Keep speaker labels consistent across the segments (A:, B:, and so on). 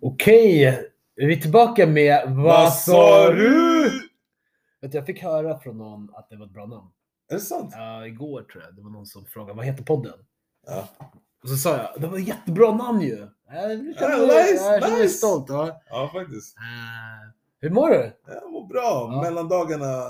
A: Okej, är vi tillbaka med Vad sa du? Vet du, jag fick höra från någon att det var ett bra namn.
B: Är det sant?
A: Ja, igår tror jag. Det var någon som frågade vad heter podden?
B: Ja.
A: Och så sa jag, det var ett jättebra namn ju. Jag
B: Ja,
A: känner, mig
B: nice.
A: stolt. Ja.
B: Ja, faktiskt.
A: Eh, hur mår du?
B: Jag mår bra.
A: Ja.
B: Mellandagarna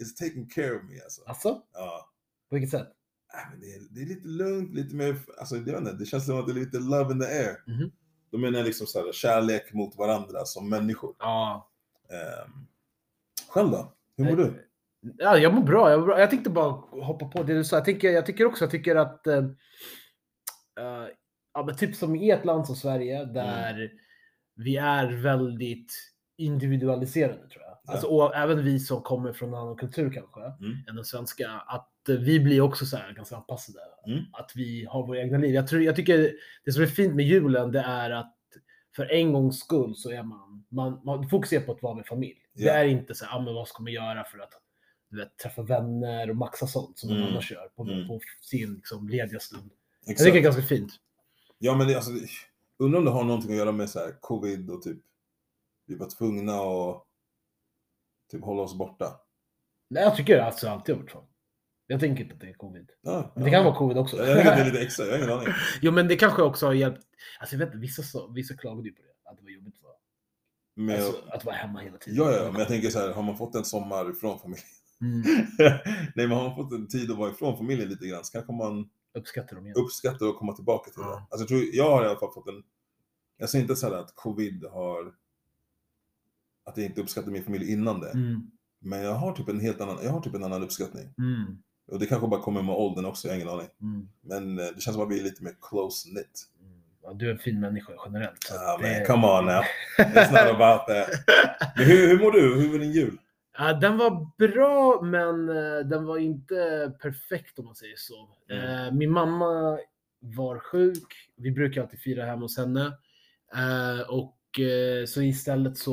B: is taking care of me alltså.
A: Alltså?
B: Ja.
A: På vilket sätt?
B: Nej, men det, är, det är lite lugnt, lite mer, alltså jag vet inte, det känns som att det är lite love in the air.
A: Mhm.
B: Då menar jag liksom så här, kärlek mot varandra som människor.
A: Ja.
B: Um, själv då? Hur mår du?
A: Ja, jag mår bra. Jag, mår bra. jag tänkte bara hoppa på det du sa. Jag tycker, jag tycker också jag tycker att eh, ja, men typ som i ett land som Sverige där vi är väldigt individualiserade tror jag. Alltså, och även vi som kommer från en annan kultur kanske
B: Mm.
A: än den svenska. Att eh, vi blir också så här ganska anpassade.
B: Mm.
A: Att vi har våra egna liv. Jag, tror, jag tycker det som är fint med julen det är att för en gångs skull så är man, man, man fokuserar på att vara med familj. Det
B: Ja.
A: är inte så här, ah, men vad ska man göra för att vet, träffa vänner och maxa sånt som man
B: Mm.
A: annars gör på,
B: Mm.
A: på sin liksom, lediga stund. Jag
B: Exakt.
A: tycker det är ganska fint.
B: Ja, men det, alltså, det- undrar om det har någonting att göra med så här, covid och typ, vi var tvungna att typ hålla oss borta.
A: Nej, jag tycker det alltså alltid har varit så. Jag tänker inte att det är covid.
B: Ja,
A: Men det kan vara covid också.
B: Ja, jag att det är lite extra, jag har ingen aning.
A: jo, men det kanske också har hjälpt. Alltså jag vet vissa, så, vissa klagade ju på det. Att det var jobbigt att vara,
B: Men,
A: alltså, att vara hemma hela tiden.
B: ja, ja, men jag tänker så här, har man fått en sommar ifrån familjen?
A: Mm.
B: Nej, men har man fått en tid att vara ifrån familjen lite grann så kanske man
A: Uppskattar dem igen.
B: uppskattar att komma tillbaka till
A: Ja.
B: det. Alltså, jag, tror, jag har i alla fall fått en... Jag säger inte så här att covid har... Att jag inte uppskattar min familj innan det.
A: Mm.
B: Men jag har typ en helt annan, jag har typ en annan uppskattning.
A: Mm.
B: Och det kanske bara kommer med åldern också, jag har ingen aning.
A: Mm.
B: Men eh, det känns som att vi är lite mer close knit.
A: Mm. Ja, du är en fin människa generellt.
B: Ja, men
A: det-
B: come on now. It's not about that. Men hur, hur mår du? Hur var din jul?
A: Ja, den var bra, men eh, den var inte perfekt om man säger så.
B: Mm.
A: Eh, Min mamma var sjuk. Vi brukar alltid fira hemma hos henne. Och så istället så,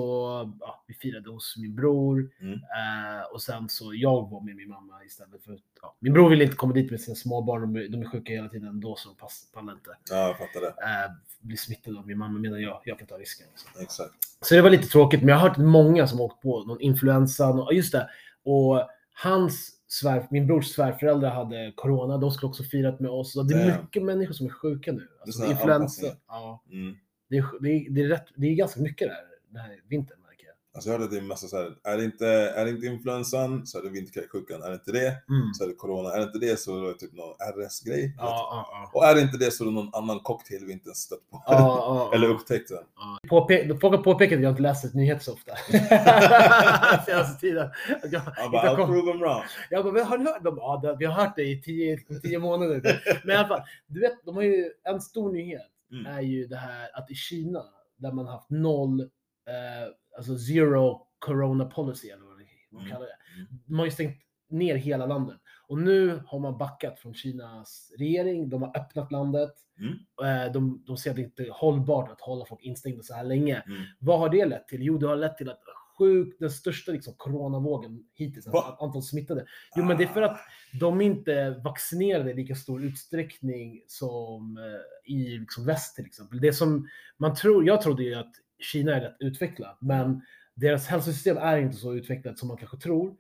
A: ja, vi firade hos min bror.
B: Mm.
A: Eh, Och sen så, jag var med min mamma istället för, ja, min bror ville inte komma dit med sina småbarn. De, är- de är sjuka hela tiden ändå så de pass- pallar inte.
B: Ja, jag fattar det.
A: Eh, Bli smittade av min mamma medan jag, jag kan ta risken. Så.
B: Exakt.
A: Så det var lite tråkigt, men jag har hört många som åkt på någon influensa. Och just det. Och hans svär, min brors svärföräldrar hade corona. De skulle också firat med oss. Och det är mycket människor som är sjuka nu. Alltså, influensa. Ja,
B: Mm.
A: Det, är, det, är, det, är rätt, det är ganska mycket där den här vintern märker jag.
B: Alltså jag hörde att det är massa så här, är det inte, är det inte influensan så är det vinterkräksjukan. Är det inte det
A: Mm.
B: så är det corona. Är det inte det så är det typ någon RS-grej.
A: Ja, ja, ja.
B: Och är det inte det så är det någon annan cocktail vi inte ens stött på. Eller upptäckt än.
A: Påpe- folk har påpekat att jag inte läst nyheter så ofta. Senaste tiden. Jag,
B: bara,
A: har
B: I'll prove them wrong.
A: Jag bara, "Men har ni hört? De bara, ja, vi har hört det i tio, tio månader. Men i alla fall, du vet, de har ju en stor nyhet.
B: Mm.
A: är ju det här att i Kina, där man haft noll, eh, alltså zero corona policy eller vad man
B: Mm.
A: kallar det.
B: Mm.
A: De har ju stängt ner hela landet. Och nu har man backat från Kinas regering, de har öppnat landet.
B: Mm.
A: Eh, de, de ser att det inte är hållbart att hålla folk instängda så här länge.
B: Mm.
A: Vad har det lett till? Jo, det har lett till att sjukt, den största liksom, coronavågen hittills,
B: Va?
A: alltså, antal smittade. Jo, men det är för att de inte vaccinerade i lika stor utsträckning som eh, i liksom väst till exempel. Det som man tror, jag trodde ju att Kina är rätt utvecklat, men deras hälsosystem är inte så utvecklat som man kanske tror.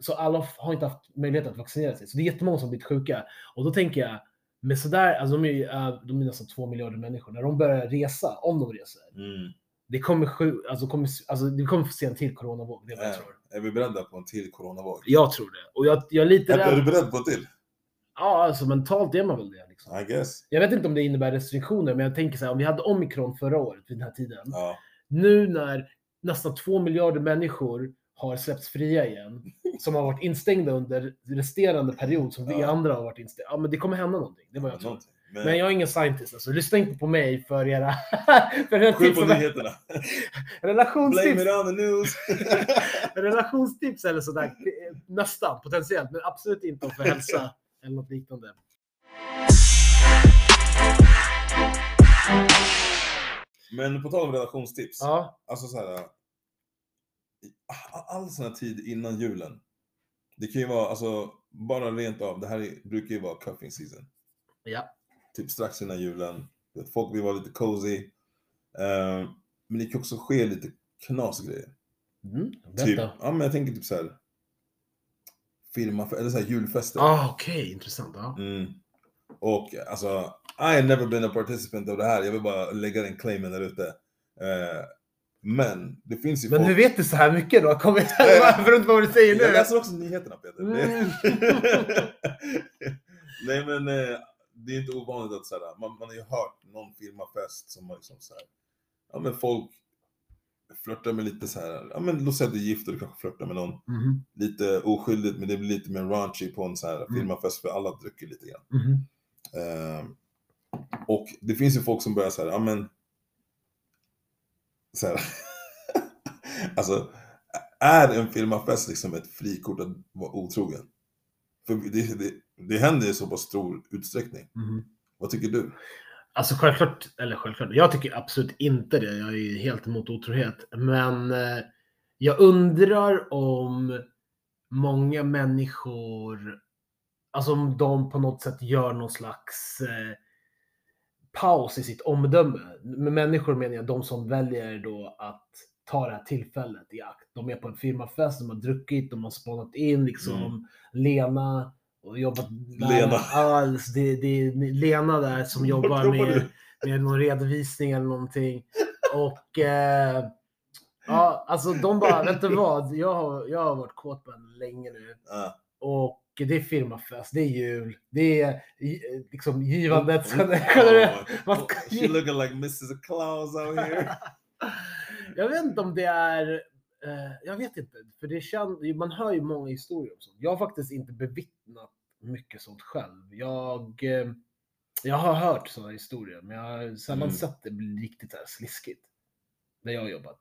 A: Så alla har inte haft möjlighet att vaccinera sig. Så det är jättemånga som blivit sjuka. Och då tänker jag, med sådär, alltså de är, ju, eh, de är nästan två miljarder människor, när de börjar resa, om de reser,
B: Mm.
A: Det kommer, sju, alltså kommer, alltså det kommer få se en till coronavåg. Det är vad jag tror.
B: är vi beredda på en till coronavåg?
A: Jag tror det. Och jag, jag är lite
B: Är, är du beredd på en till?
A: Ja, alltså mentalt är man väl det. Liksom.
B: I guess.
A: Jag vet inte om det innebär restriktioner, men jag tänker så här, om vi hade omikron förra året vid den här tiden.
B: Ja.
A: Nu när nästan två miljarder människor har släppts fria igen, som har varit instängda under resterande period som vi
B: Ja.
A: andra har varit instängda. Ja, men det kommer hända någonting. Det var jag tror.
B: Någonting. Men,
A: Men jag är ingen scientist, alltså. lyssna inte på mig för era... för era tips
B: på nyheterna. Blame
A: relationstips.
B: it on the news.
A: relationstips eller sådär. Nästan, potentiellt. Men absolut inte om för hälsa eller något liknande.
B: Men på tal om relationstips.
A: Ja.
B: Alltså så här. All sån här tid innan julen. Det kan ju vara, alltså, bara rent av, det här är, brukar ju vara cuffing season.
A: Ja.
B: Typ strax innan julen. Folk vill vara lite cozy. Eh, men det kan också ske lite knasgrejer.
A: Mm,
B: Typ, ja men jag tänker typ så här. Firma, eller så här julfester.
A: Ah, Okej, intressant. Ja.
B: Mm. Och alltså, I have never been a participant av det här. Jag vill bara lägga den claimen där ute. Eh, men det finns ju
A: Men
B: folk...
A: hur vet du så här mycket då? Kom igen,
B: Nej,
A: varför inte vad du säger
B: Jag
A: nu?
B: läser också nyheterna Peter.
A: Mm.
B: Nej men eh, det är inte ovanligt att så här, man, man har ju hört någon firmafest som har liksom så här, ja men folk flörtar med lite så här, ja men låt säga att du är gift och du kanske flörtar med någon
A: Mhm,
B: lite oskyldigt men det blir lite mer raunchy på en så här
A: Mm.
B: firmafest för alla dricker lite grann.
A: mhm.
B: Eh, och det finns ju folk som börjar så här, ja men så här, alltså är en firmafest liksom ett frikort att vara otrogen? För det, det, det händer i så pass stor utsträckning.
A: Mhm.
B: Vad tycker du?
A: Alltså självklart, eller självklart, jag tycker absolut inte det. Jag är ju helt emot otrohet. Men eh, jag undrar om många människor, alltså om de på något sätt gör någon slags eh, paus i sitt omdöme. Med människor menar jag de som väljer då att ta det här tillfället i akt. De är på en firmafest, de har druckit, de har spanat in liksom
B: Mm.
A: Lena och jobbat där.
B: Lena.
A: Alltså, det, det är Lena där som jobbar med, med någon redovisning eller någonting. Och eh, ja, alltså de bara, vet du vad? Jag har, jag har varit kåt på länge nu.
B: Ah.
A: Och det är firmafest, det är jul, det är eh, liksom givandet. Generellt.
B: Oh,
A: Man
B: oh,
A: ska
B: she looking like Mrs. Claus out here.
A: Jag vet inte om det är, eh, jag vet inte, för det känns, man hör ju många historier om sånt. Jag har faktiskt inte bevittnat mycket sånt själv. Jag, eh, jag har hört sådana historier, men jag har sällan
B: Mm.
A: sett det bli riktigt här sliskigt. Där jag har jobbat.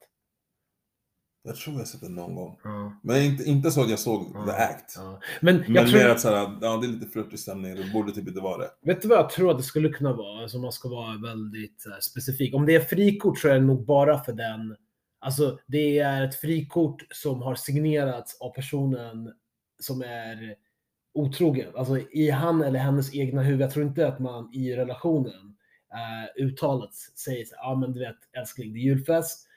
B: Jag tror jag har sett det någon gång.
A: Ja,
B: Men inte, inte så att jag såg
A: Ja.
B: the act.
A: ja. Men jag
B: Men
A: tror,
B: mer att så här, ja, det är lite flörtig stämning, det borde typ inte vara det.
A: vet du vad jag tror att det skulle kunna vara? Alltså man ska vara väldigt här, specifik. Om det är frikort så är det nog bara för den Alltså det är ett frikort som har signerats av personen som är otrogen. Alltså i han eller hennes egna huvud. Jag tror inte att man i relationen eh, uttalat säger så ja ah, men du vet älskling det är julfest.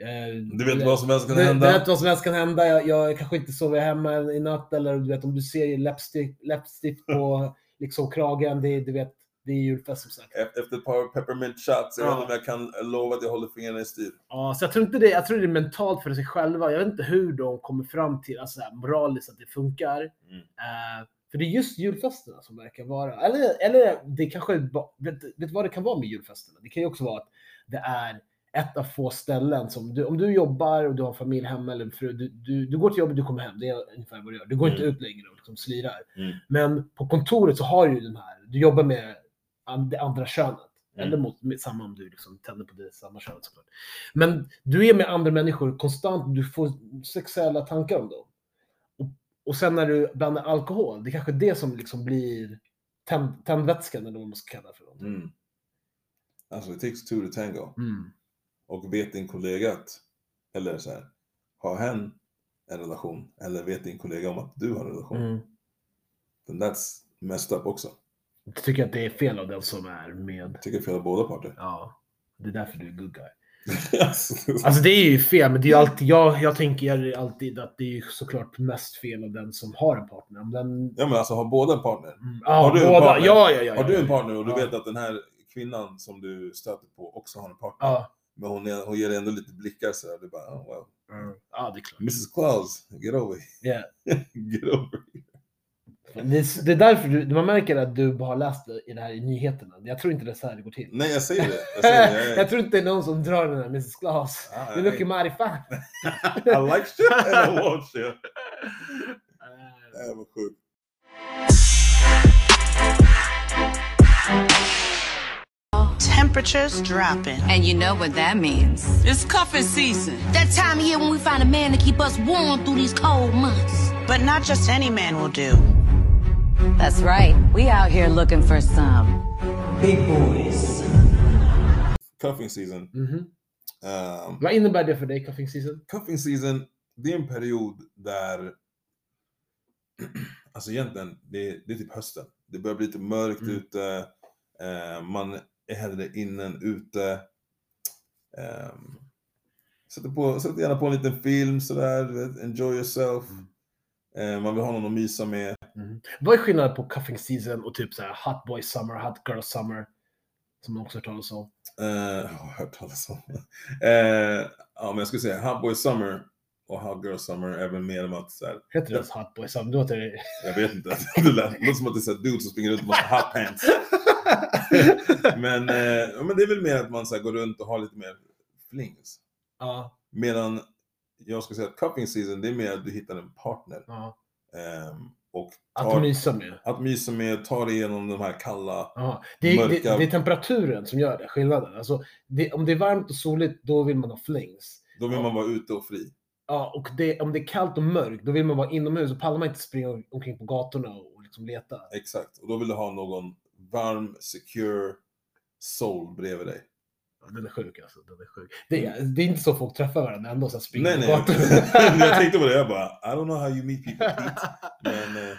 A: Eh,
B: Du vet vad som helst kan
A: du,
B: hända.
A: Du vet vad som helst kan hända. Jag, jag kanske inte sover hemma i natt eller du vet om du ser läppstift, läppstift på liksom kragen. Det, du vet, det är julfest som sagt.
B: Efter ett par peppermint shots, jag vet
A: Ja.
B: inte om jag kan lova att jag håller fingrarna i styr.
A: Ja, så jag tror inte det. Jag tror det är mentalt för sig själva. Jag vet inte hur de kommer fram till, alltså så här, moraliskt att det funkar.
B: Mm.
A: Eh, för det är just julfesterna som verkar vara, eller, eller det kanske, vet, vet du vad det kan vara med julfesterna? Det kan ju också vara att det är ett av få ställen som, du, om du jobbar och du har familj hemma eller fru, du, du, du går till jobbet, du kommer hem, det är ungefär vad du gör. Du går inte
B: Mm.
A: ut längre och liksom slirar.
B: Mm.
A: Men på kontoret så har du ju den här, du jobbar med det andra könet.
B: Mm.
A: Eller mot, samma om du liksom tänder på det samma könet såklart. Men du är med andra människor konstant, du får sexuella tankar om dem. Och, och sen när du blandar alkohol, det är kanske det som liksom blir tänd, tändvätskan eller vad man ska kalla det för. någonting.
B: Mm. Alltså, it takes two to tango.
A: Mm.
B: Och vet din kollega att, eller så här, har hen en relation, eller vet din kollega om att du har en relation,
A: Mm.
B: then that's messed up också.
A: Jag tycker att det är fel av den som är med.
B: Jag tycker det är fel av båda parter.
A: Ja, det är därför du är good guy.
B: alltså,
A: Alltså det är ju fel, men det är alltid, jag, jag tänker alltid att det är såklart mest fel av den som har en partner. Den,
B: ja men alltså, har båda en partner?
A: Mm, ja,
B: Har du en
A: båda.
B: partner?
A: Ja, ja, ja.
B: Har du en partner och du vet att den här kvinnan som du stöter på också har en partner,
A: Ja.
B: men hon, är, hon ger ändå lite blickar så du bara, oh, well,
A: Mm. Ja, det är klart.
B: Mrs Claus, get over
A: Yeah.
B: Get over
A: Det, är, det är därför du, man märker att du bara har läst det i det här i nyheterna. Jag tror inte det är så här det går till.
B: Nej jag säger det. Jag, säger det. Jag,
A: jag tror inte det är någon som drar den här Mrs Glass.
B: Ah,
A: You looking mighty fine.
B: I like shit and I want shit. Det var sjukt.
C: Temperatures dropping.
D: And you know what that means.
E: It's cuffing season.
F: That time of year when we find a man to keep us warm through these cold months.
C: But not just any man will do.
D: That's right. We out here looking for some
B: Cuffing season.
A: mhm.
B: Um,
A: Vad innebär det för dig, cuffing season?
B: cuffing season, det är en period där Alltså egentligen, det, det är typ hösten. Det börjar bli lite mörkt
A: Mm.
B: ute. Eh, man är hellre inne än ute. Ehm, sätter, på, sätter gärna på en liten film sådär, enjoy yourself. Eh, man vill ha någon att mysa med.
A: Mm. Vad är skillnaden på cuffing season och typ så här hot boy summer, hot girl summer? Som man också hört talas om.
B: Eh, jag har hört talas om. Eh, ja, men jag skulle säga Hot Boy Summer och Hot Girl Summer är väl mer om att så här,
A: Heter det ens hot boy summer? Låter det...
B: jag vet inte, det låter som att det är så dudes som springer runt med hot pants. men, eh, ja, men det är väl mer att man så här, går runt och har lite mer flings.
A: ja,
B: Medan jag skulle säga att cuffing season, det är mer att du hittar en partner.
A: ja.
B: ehm, och
A: Att
B: tar,
A: mysa med.
B: att mysa med, ta dig igenom de här kalla.
A: Ja. Det, är, det,
B: Mörka-
A: det är temperaturen som gör det, skillnaden. Alltså, det, om det är varmt och soligt, då vill man ha flings.
B: Då vill man vara ute och fri.
A: Ja, och det, om det är kallt och mörkt, då vill man vara inomhus. och pallar man inte springa omkring på gatorna och liksom leta.
B: Exakt. Och då vill du ha någon varm, secure soul bredvid dig.
A: Den är sjuk alltså. Den är sjuk. Det, är, det är inte så folk träffar varandra ändå, så här springer
B: Nej, nej. jag tänkte på det, jag bara, I don't know how you meet people Pete. Men eh,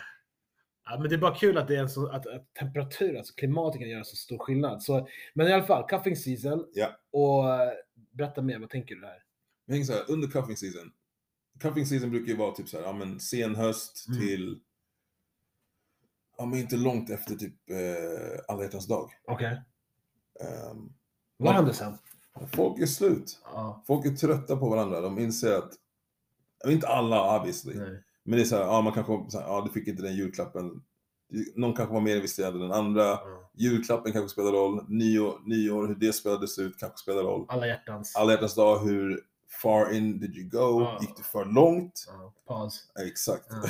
A: Ja, men det är bara kul att, det är en så, att, att temperatur, alltså klimatet kan göra så stor skillnad. Så, men i alla fall, cuffing season.
B: Ja.
A: Och eh, berätta mer, vad tänker du här?
B: jag tänker så här, under cuffing season. Cuffing season brukar ju vara typ så här, ja men sen höst
A: Mm.
B: till, ja men inte långt efter typ eh, alla hjärtans dag.
A: Okej. Vad händer sen?
B: folk är slut.
A: Ja,
B: Folk är trötta på varandra. De inser att, inte alla obviously,
A: nej.
B: men det är så här, ja man kanske, så här, ja du fick inte den julklappen. Någon kanske var mer investerad än den andra.
A: Ja.
B: Julklappen kanske spelar roll. Nyår, nyår, hur det spelades ut kanske spelar roll.
A: Alla hjärtans.
B: Alla hjärtans dag, hur far in did you go?
A: Ja.
B: Gick du för långt?
A: Ja, paus.
B: Exakt.
A: Ja.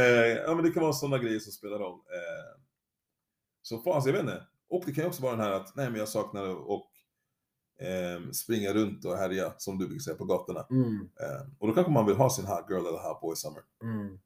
B: eh, men det kan vara sådana grejer som spelar roll. Eh, så fas, jag vet inte. Och det kan ju också vara den här att, nej men jag saknar att eh, springa runt och härja, som du brukar säga, på gatorna.
A: Mm,
B: Eh, och då kanske man vill ha sin hot girl eller hot boy summer.
A: mm.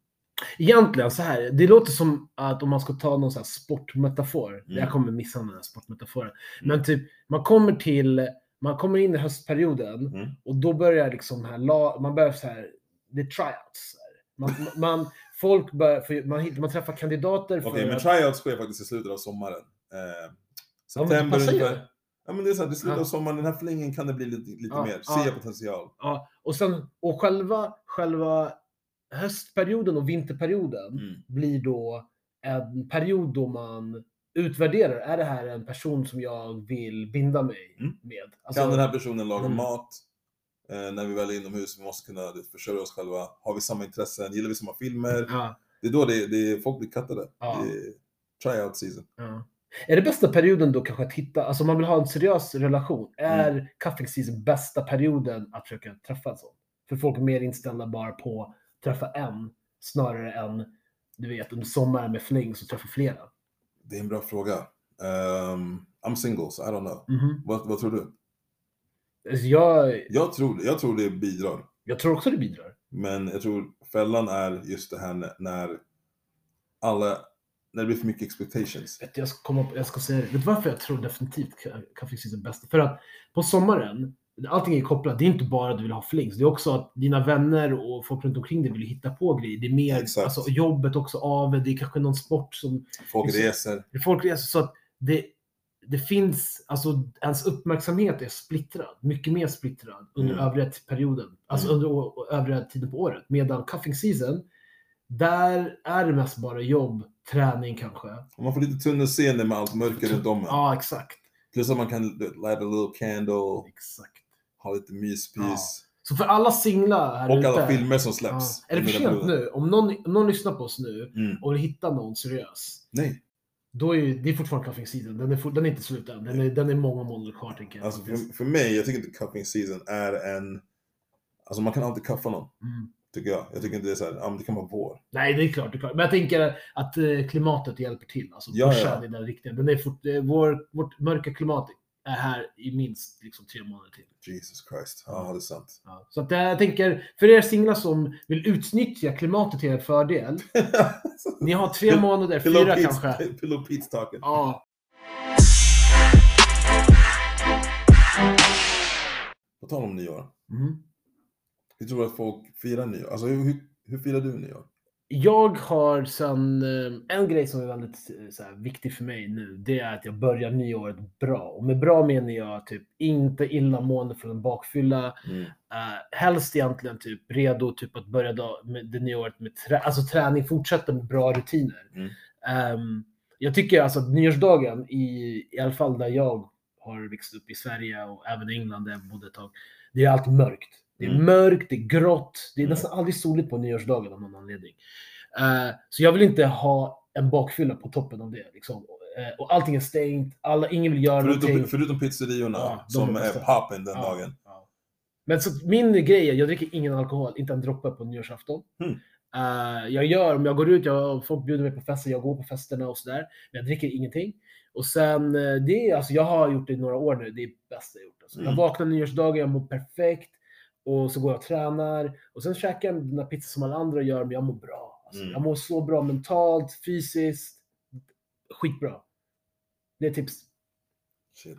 A: Egentligen så här, det låter som att om man ska ta någon så här sportmetafor,
B: Mm.
A: jag kommer missa den här sportmetaforen, men typ man kommer till, man kommer in i höstperioden
B: Mm.
A: och då börjar liksom här, man börjar så här, det är tryouts. Man, man, folk börjar, man, man träffar kandidater
B: Okej, men
A: att-
B: tryouts sker faktiskt i slutet av sommaren. Eh,
A: Ja,
B: september
A: säger
B: ungefär. Ja men det är så här, det är slutet
A: Ja.
B: sommaren, den här flingen kan det bli lite, lite
A: Ja,
B: mer.
A: ja.
B: Ser jag potential.
A: Ja, och, sen, och själva, själva höstperioden och vinterperioden
B: Mm.
A: blir då en period då man utvärderar, är det här en person som jag vill binda mig
B: Mm.
A: med? Alltså,
B: Kan den här personen laga
A: Mm.
B: mat? Eh, när vi väl är inomhus, vi måste kunna försörja oss själva. Har vi samma intressen? Gillar vi samma filmer?
A: ja,
B: Det är då det, det, folk blir kattade.
A: Ja.
B: Det är tryout season.
A: ja. Är det bästa perioden då kanske att hitta, alltså om man vill ha en seriös relation, är
B: Mm.
A: cuffing season bästa perioden att försöka träffa en sån? För folk är mer inställda bara på att träffa en, snarare än, du vet, under sommaren med flings och träffa flera.
B: Det är en bra fråga. Um, I'm single, so I don't know.
A: Mhm.
B: Vad, vad tror du?
A: Alltså jag,
B: Jag tror, jag tror det bidrar.
A: jag tror också det bidrar.
B: Men jag tror fällan är just det här när alla, när det blir för mycket expectations.
A: Vet, jag, ska komma på, jag ska säga det. Vet du varför jag tror definitivt Season är bäst? För att på sommaren, allting är kopplat. Det är inte bara att du vill ha flings. Det är också att dina vänner och folk runt omkring dig vill hitta på grejer. Det är mer,
B: Exakt.
A: alltså jobbet också av, det är kanske någon sport som
B: Folk reser.
A: folk reser. Så att det, det finns, alltså ens uppmärksamhet är splittrad. Mycket mer splittrad under
B: Mm.
A: övriga perioden. Alltså
B: Mm.
A: under övriga tiden på året. Medan Cuffing Season, där är det mest bara jobb, träning kanske.
B: Man får lite tunnelseende med allt mörker runt om.
A: Ja, exakt.
B: Plus att man kan light a little candle,
A: Exakt.
B: ha lite myspys.
A: Så för alla singlar här
B: Och
A: ute.
B: alla filmer som
A: ja.
B: släpps.
A: Är det för sent nu? Om någon, om någon lyssnar på oss nu
B: Mm.
A: och hittar någon seriös.
B: Nej.
A: Då är ju- det är fortfarande cuffing season. Den är, for, den är inte slut än. Den är, den är många månader kvar tänker jag.
B: Alltså för, för mig, jag tycker inte cuffing season är en... Alltså man kan alltid kaffa någon,
A: mm.
B: Tycker jag. Jag tycker inte det är såhär, ja men det kan vara vår.
A: Nej, det är klart. Det är klart. Men jag tänker att eh, klimatet hjälper till. Alltså
B: Ja, ja.
A: i den riktningen. Den är fort, eh, vår, vårt mörka klimat är här i minst liksom, tre månader till.
B: Jesus Christ. Ja, det är sant.
A: Ja. Så att, eh, jag tänker, för er singlar som vill utnyttja klimatet till er fördel. Ni har tre månader, fyra kanske.
B: Pillow Pete's talking.
A: Ja,
B: På tal om nyår.
A: Mm.
B: Hur tror du att folk firar nyår? Alltså hur, hur, firar du nyår?
A: Jag har sen, eh, en grej som är väldigt eh, så här, viktig för mig nu, det är att jag börjar nyåret bra. Och med bra menar jag typ inte illamående från en bakfylla.
B: Mm.
A: Uh, helst egentligen typ redo typ att börja dag, med det nya året med trä, alltså träning, fortsätta med bra rutiner.
B: Mm.
A: Ehm, jag tycker alltså att nyårsdagen, i, i alla fall där jag har växt upp i Sverige och även England där jag bodde ett tag, det är alltid mörkt. Det är
B: Mm.
A: mörkt, det är grått, det är
B: Mm.
A: nästan aldrig soligt på nyårsdagen av någon anledning. Eh, så jag vill inte ha en bakfylla på toppen av det. Liksom. Eh, och allting är stängt, alla, ingen vill göra
B: Förutom,
A: någonting.
B: förutom pizzeriorna
A: Ja,
B: som
A: är
B: poppen den
A: Ja,
B: dagen.
A: ja. Men så min grej är, jag dricker ingen alkohol, inte en droppe på nyårsafton.
B: Mm.
A: Eh, jag gör, om jag går ut, jag, folk bjuder mig på fester, jag går på festerna och sådär. Men jag dricker ingenting. Och sen, det alltså jag har gjort det i några år nu, det är det bästa jag gjort. Alltså. Jag
B: Mm.
A: vaknar nyårsdagen, jag mår perfekt. Och så går jag och tränar. Och sen käkar jag den där pizza som alla andra gör, men jag mår bra. Alltså,
B: Mm.
A: Jag mår så bra mentalt, fysiskt. Skitbra. Det är tips.
B: Shit.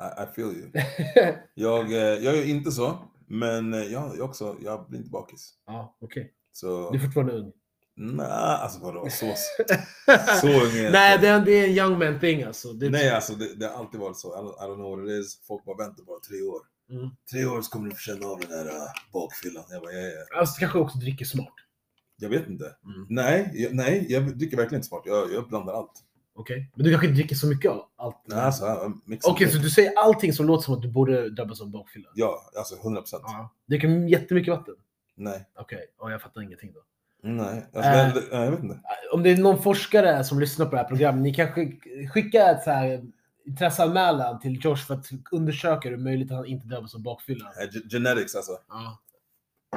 B: I, I feel you. Jag, eh, jag gör inte så, men eh, jag, jag också, jag blir inte bakis.
A: ja, okej.
B: Så,
A: Du är fortfarande ung.
B: nej, alltså vadå, så, så ung
A: Nej, det är, det är en young man thing alltså. Det,
B: Nej, alltså det, det har alltid varit så. I don't, I don't know what it is. Folk bara väntar bara tre år.
A: Mm.
B: Tre år så kommer du få känna av den där uh, bakfyllan. Jag bara, ja, ja.
A: Alltså, kanske också dricker smart.
B: Jag vet inte.
A: Mm.
B: Nej, jag, nej, jag dricker verkligen inte smart. Jag, jag blandar allt.
A: Okej. Men du kanske inte dricker så mycket av allt?
B: Nej, alltså, jag mixar
A: Okej,
B: det.
A: så du säger allting som låter som att du borde drabbas av bakfylla?
B: Ja, alltså 100 procent.
A: Ja. Dricker jättemycket vatten?
B: Nej.
A: Okej, och jag fattar ingenting då.
B: Nej, alltså,
A: Äh.
B: det, jag vet inte.
A: Om det är någon forskare som lyssnar på det här programmet, ni kanske skicka ett så här intresseanmälan till Josh för att undersöka hur möjligt att han inte drabbas av bakfylla.
B: Eh, ge- Genetics alltså.
A: Ja.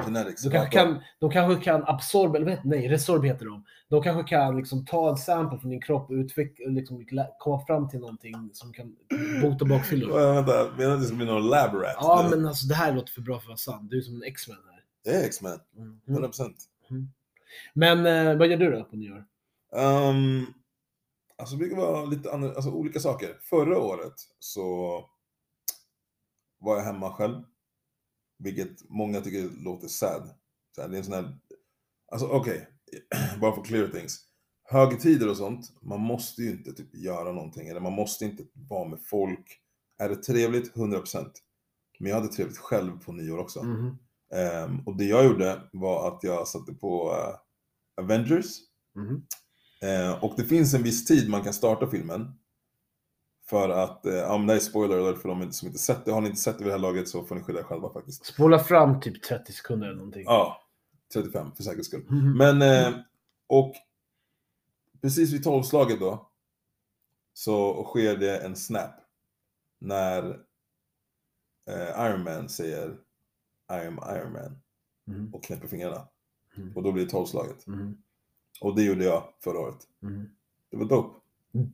B: Genetics.
A: De kanske kan, de kanske kan absorb, eller vet, nej, resorb heter de. De kanske kan liksom ta en sample från din kropp och utveckla, liksom, komma fram till någonting som kan bota bakfyllor.
B: Äh, vänta, menar du att det ska bli någon lab rat?
A: Ja, men alltså det här låter för bra för att vara sant. Du är som en X-Men här.
B: Jag är X-Man.
A: Mm.
B: 100 procent.
A: Men eh, vad gör du då på nyår?
B: Um, alltså det brukar vara lite andra, alltså olika saker. Förra året så var jag hemma själv. Vilket många tycker låter sad. Så här, det är en sån här, alltså okej, bara för clear things. Högtider och sånt, man måste ju inte typ göra någonting. Eller man måste inte vara med folk. Är det trevligt? 100%. Men jag hade trevligt själv på nyår också.
A: Mhm.
B: Ehm, och det jag gjorde var att jag satte på eh, Avengers.
A: Mhm.
B: Eh, och det finns en viss tid man kan starta filmen. För att, eh, ja men det är spoiler alert för de som inte sett det. Har ni inte sett det vid det här laget så får ni skylla er själva faktiskt.
A: Spola fram typ 30 sekunder eller någonting.
B: Ja, 35 för säkerhets skull.
A: Mhm.
B: Men, eh, och precis vid tolvslaget då, så sker det en snap. När eh, Iron Man säger I am Iron Man
A: Mhm.
B: och knäpper fingrarna.
A: Mm.
B: Och då blir det tolvslaget.
A: Mhm.
B: Och det gjorde jag förra året.
A: Mhm.
B: Det var dope.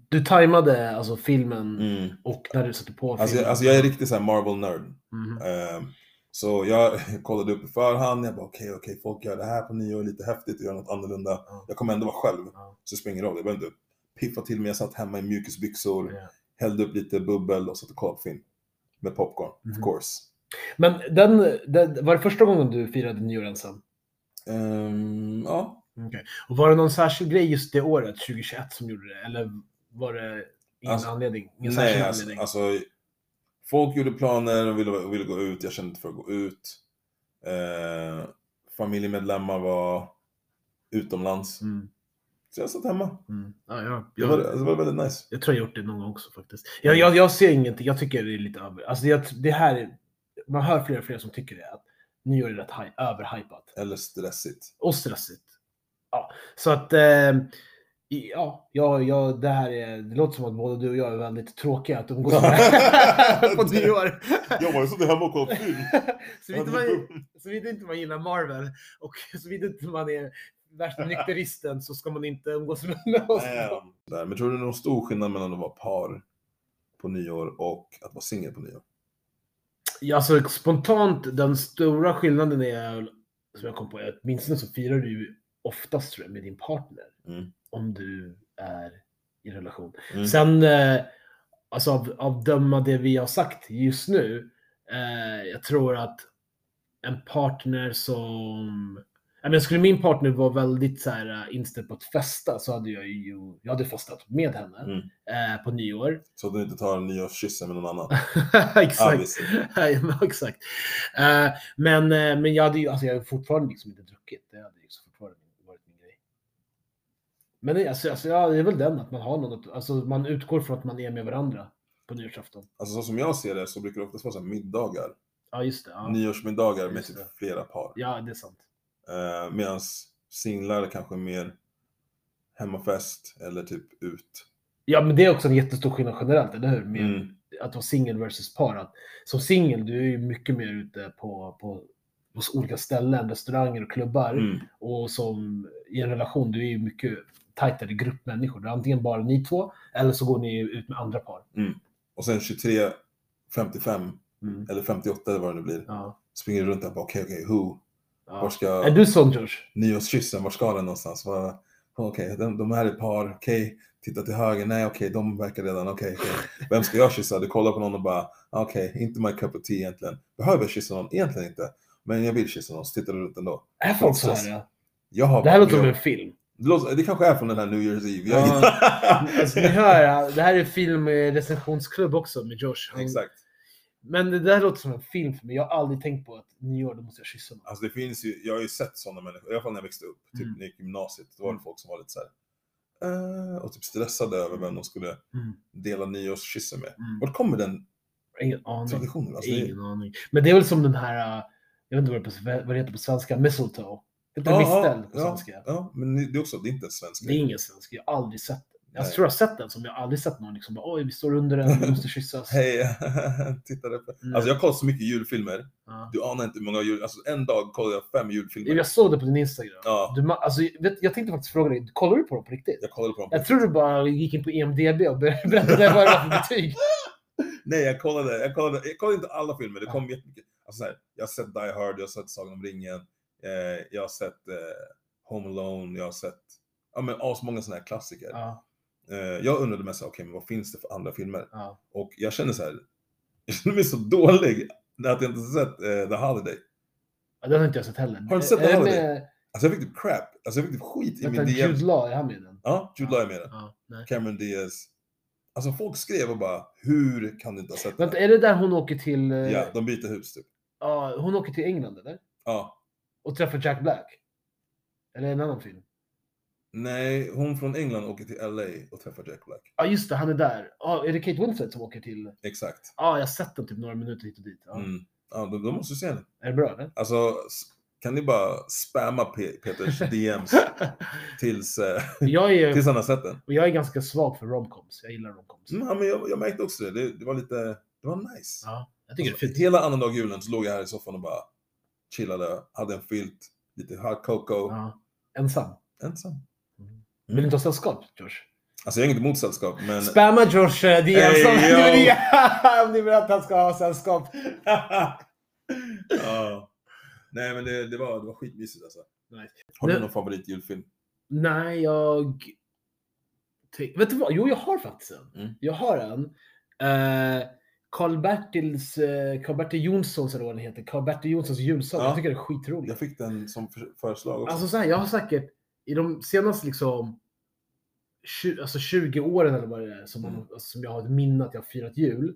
A: Du tajmade alltså filmen
B: Mm.
A: och när du satte på filmen.
B: Alltså, jag- alltså jag är riktigt såhär Marvel-nörd.
A: Mhm.
B: Ehm, så jag kollade upp i förhand, jag bara okej, okej, folk gör det här på nyår, lite häftigt, gör något annorlunda.
A: Ja.
B: Jag kommer ändå vara själv, så det spelar ingen roll. Jag behöver inte piffa till mig, jag satt hemma i mjukisbyxor,
A: Ja.
B: hällde upp lite bubbel och satt och kollade på film. Med popcorn,
A: Mhm.
B: of course.
A: Men den, den, var det första gången du firade nyår ensam?
B: Ehm, ja,
A: Och var det någon särskild grej just det året, 2021, som gjorde det? Eller var det ingen
B: Alltså,
A: anledning? Ingen
B: nej alltså,
A: anledning?
B: alltså, folk gjorde planer och ville, ville gå ut, jag kände inte för att gå ut. Uh, familjemedlemmar var utomlands.
A: Mm,
B: Så jag satt hemma.
A: mm. Ja, ja,
B: Det var,
A: jag,
B: det var väldigt nice.
A: jag tror jag gjort det någon gång också faktiskt. Jag, jag, jag ser ingenting, jag tycker det är lite över. Alltså det, det här är, man hör fler och fler som tycker det, att nyår är rätt hy- överhypat.
B: Eller stressigt.
A: Och stressigt. Ja, så att eh, ja, ja, ja, det här är, det låter som att både du och jag är väldigt tråkiga att umgås med på nyår.
B: Jag var ju så hemma och kollade film.
A: Såvida man, inte man gillar Marvel och såvida inte man är värsta nykteristen så ska man inte umgås med oss.
B: Damn. Där, Men tror du det är någon stor skillnad mellan att vara par på nyår och att vara singel på nyår?
A: Ja, alltså spontant, den stora skillnaden är, som jag kom på, åtminstone så firar du ju oftast tror jag, med din partner.
B: Mm.
A: Om du är i relation.
B: Mm.
A: Sen, eh, alltså av, av döma det vi har sagt just nu, eh, jag tror att en partner som... Jag menar, skulle min partner vara väldigt så här, äh, inställd på att festa så hade jag ju jag hade festat med henne
B: Mm.
A: eh, på nyår.
B: Så att du inte tar nyårskyssen med någon annan.
A: exakt. Men exakt. Eh, men, eh, men jag hade ju alltså, jag har fortfarande liksom inte druckit. Det hade ju så fortfarande varit min grej. Men alltså, alltså, ja, det är väl den att man har något, alltså man utgår från att man är med varandra på nyårsafton.
B: Alltså så som jag ser det så brukar det oftast vara så här middagar.
A: Ja, just det. Ja,
B: Nyårsmiddagar med typ flera par.
A: ja det är sant.
B: Eh, Medan singlar kanske mer hemmafest eller typ ut.
A: Ja, men det är också en jättestor skillnad generellt, eller hur? Med
B: Mm.
A: att vara singel versus par. Att, som singel, du är ju mycket mer ute på, på, på olika ställen, restauranger och klubbar.
B: Mm.
A: Och som i en relation, du är ju mycket tajtare grupp människor. Det är antingen bara ni två, eller så går ni ut med andra par.
B: Och sen 23, 55
A: Mm.
B: eller 58 eller vad det nu blir.
A: Ja.
B: Springer runt där och bara okej, okej, who? Var
A: Ja.
B: ska
A: Är du sån Josh?
B: nyårskyssen, var ska den någonstans? Var- Okej, de, de här är ett par, okej, titta till höger, nej okej, de verkar redan, okej. Vem ska jag kyssa? Du kollar på någon och bara, okej, inte my cup of tea egentligen. Behöver jag kyssa någon? Egentligen inte. Men jag vill kyssa någon, så tittar du runt ändå.
A: Är folk så här? Ja?
B: Jag har
A: Det här låter som en film.
B: Det, låter, det kanske är från den här New Year's Eve. Jag,
A: Alltså, ni hör, ja, det här är film eh, recensionsklubb också med Josh. Han,
B: Exakt.
A: Men det där låter som en film för mig. Jag har aldrig tänkt på att nyår, då måste jag kyssa någon.
B: Alltså det finns ju, jag har ju sett sådana människor, i alla fall när jag växte upp, typ
A: Mm.
B: när jag gick i gymnasiet, då var det
A: Mm.
B: folk som var lite så här, eh, och typ stressade över vem de skulle
A: Mm.
B: dela nyårskyssen med.
A: Mm.
B: Vart kommer den
A: Ingen aning.
B: traditionen? Alltså, det,
A: Ingen aning. Men det är väl som den här, äh, jag vet inte vad det, på, vad det heter på svenska, mistletoe. Heter det mistel på
B: ja,
A: svenska?
B: ja, men det är också, det är inte en svensk
A: Det är ingen svensk, jag har aldrig sett den. Jag
B: Nej.
A: tror jag har sett den som jag aldrig sett någon liksom bara, oj vi står under den, vi måste kyssas.
B: Hej, tittade på.
A: Mm.
B: Alltså jag kollar så mycket julfilmer.
A: Ja.
B: Du anar inte hur många jul, alltså en dag kollade jag fem julfilmer.
A: Jag såg det på din Instagram.
B: Ja.
A: Du, alltså, vet, jag tänkte faktiskt fråga dig, kollar du på dem på riktigt?
B: Jag kollade på dem.
A: Jag tror du bara gick in på EMDB och ber- berättade vad det var för betyg.
B: Nej, jag kollade, jag kollade, jag kollade inte alla filmer, det kom jättemycket. Alltså så här, jag har sett Die Hard, jag har sett Sagan om ringen, eh, jag har sett eh, Home Alone, jag har sett, ja men asmånga sådana här klassiker.
A: Ja,
B: Eh, jag undrade mest, okej men vad finns det för andra filmer?
A: ja.
B: Och jag känner så här, jag känner mig så dålig att jag inte sett eh, The Holiday.
A: Ja, Den har inte jag sett heller.
B: Har du inte sett
A: Är det
B: den?
A: med-
B: Alltså jag fick typ crap, alltså jag fick typ skit i
A: Vänta,
B: min DM.
A: Jude Law, är han med i den?
B: Ja, Jude Law är med i den. Cameron Diaz. Alltså folk skrev och bara, hur kan du inte ha sett
A: Vänta,
B: den?
A: är det där hon åker till... eh,
B: Ja, de byter hus typ.
A: ja, hon åker till England eller?
B: Ja.
A: Och träffar Jack Black? Eller en annan film?
B: Nej, hon från England åker till LA och träffar Jack Black.
A: Ja just det, han är där. Ja, är det Kate Winslet som åker till...
B: Exakt.
A: Ja, jag har sett den typ några minuter hit och dit. Ja.
B: Mm. Ja, då, då måste du se den.
A: Är det bra eller?
B: Alltså, kan ni bara spamma Pe- Peters DMs tills, eh,
A: jag, är,
B: tills han har sett den?
A: och jag är ganska svag för romcoms. Jag gillar romcoms.
B: Mm, ja, men jag, jag märkte också det. det. Det var lite, det var nice.
A: Ja, jag tycker
B: Alltså,
A: det är fint.
B: hela annandag julen så låg jag här i soffan och bara chillade, hade en filt, lite hot cocoa,
A: Ja. Ensam.
B: ensam.
A: Vill du inte ha sällskap, Josh?
B: Alltså jag har inget emot sällskap, men...
A: Spamma Josh DM som om ni vill att han ska ha sällskap.
B: ja. Nej men det, det, var, det var skitmysigt alltså.
A: Nice.
B: Har du
A: Nu-
B: någon favoritjulfilm?
A: Nej, jag... Vet du vad? Jo, jag har faktiskt en.
B: Mm.
A: Jag har en. Eh, Karl-Bertils, eh, Karl-Bertil Jonssons, eller vad den heter, Karl-Bertil Jonssons julsång.
B: Ja.
A: Jag tycker det är skitroligt.
B: Jag fick den som för- förslag också.
A: Alltså så här, jag har säkert i de senaste liksom 20, alltså 20 åren eller vad det är som,
B: Mm.
A: alltså, som jag har ett minne att jag har firat jul,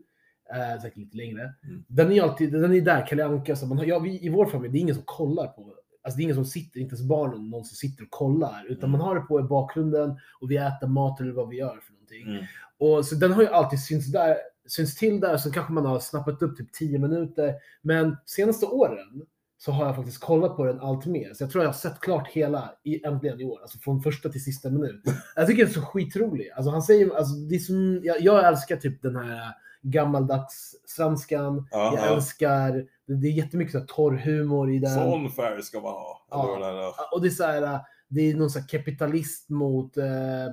A: eh, säkert lite längre.
B: Mm.
A: Den är alltid, den är där, Kalle Anka, så man har, ja, vi, i vår familj, det är ingen som kollar på, alltså det är ingen som sitter, inte ens barnen, någon som sitter och kollar, utan
B: Mm.
A: man har det på i bakgrunden och vi äter mat eller vad vi gör för någonting.
B: Mm.
A: Och så den har ju alltid synts, där, synts till där, så kanske man har snappat upp typ 10 minuter. Men senaste åren så har jag faktiskt kollat på den allt mer. Så jag tror jag har sett klart hela i, äntligen i år. Alltså från första till sista minut. Jag tycker den är så skitrolig. Alltså han säger, alltså det är som, jag, jag älskar typ den här gammaldags svenskan.
B: Ja,
A: jag
B: ja.
A: älskar, det, är jättemycket så här torr humor i den.
B: Sån färg ska man ha.
A: Ja. Och det är så här, det är någon så här kapitalist mot eh, eh,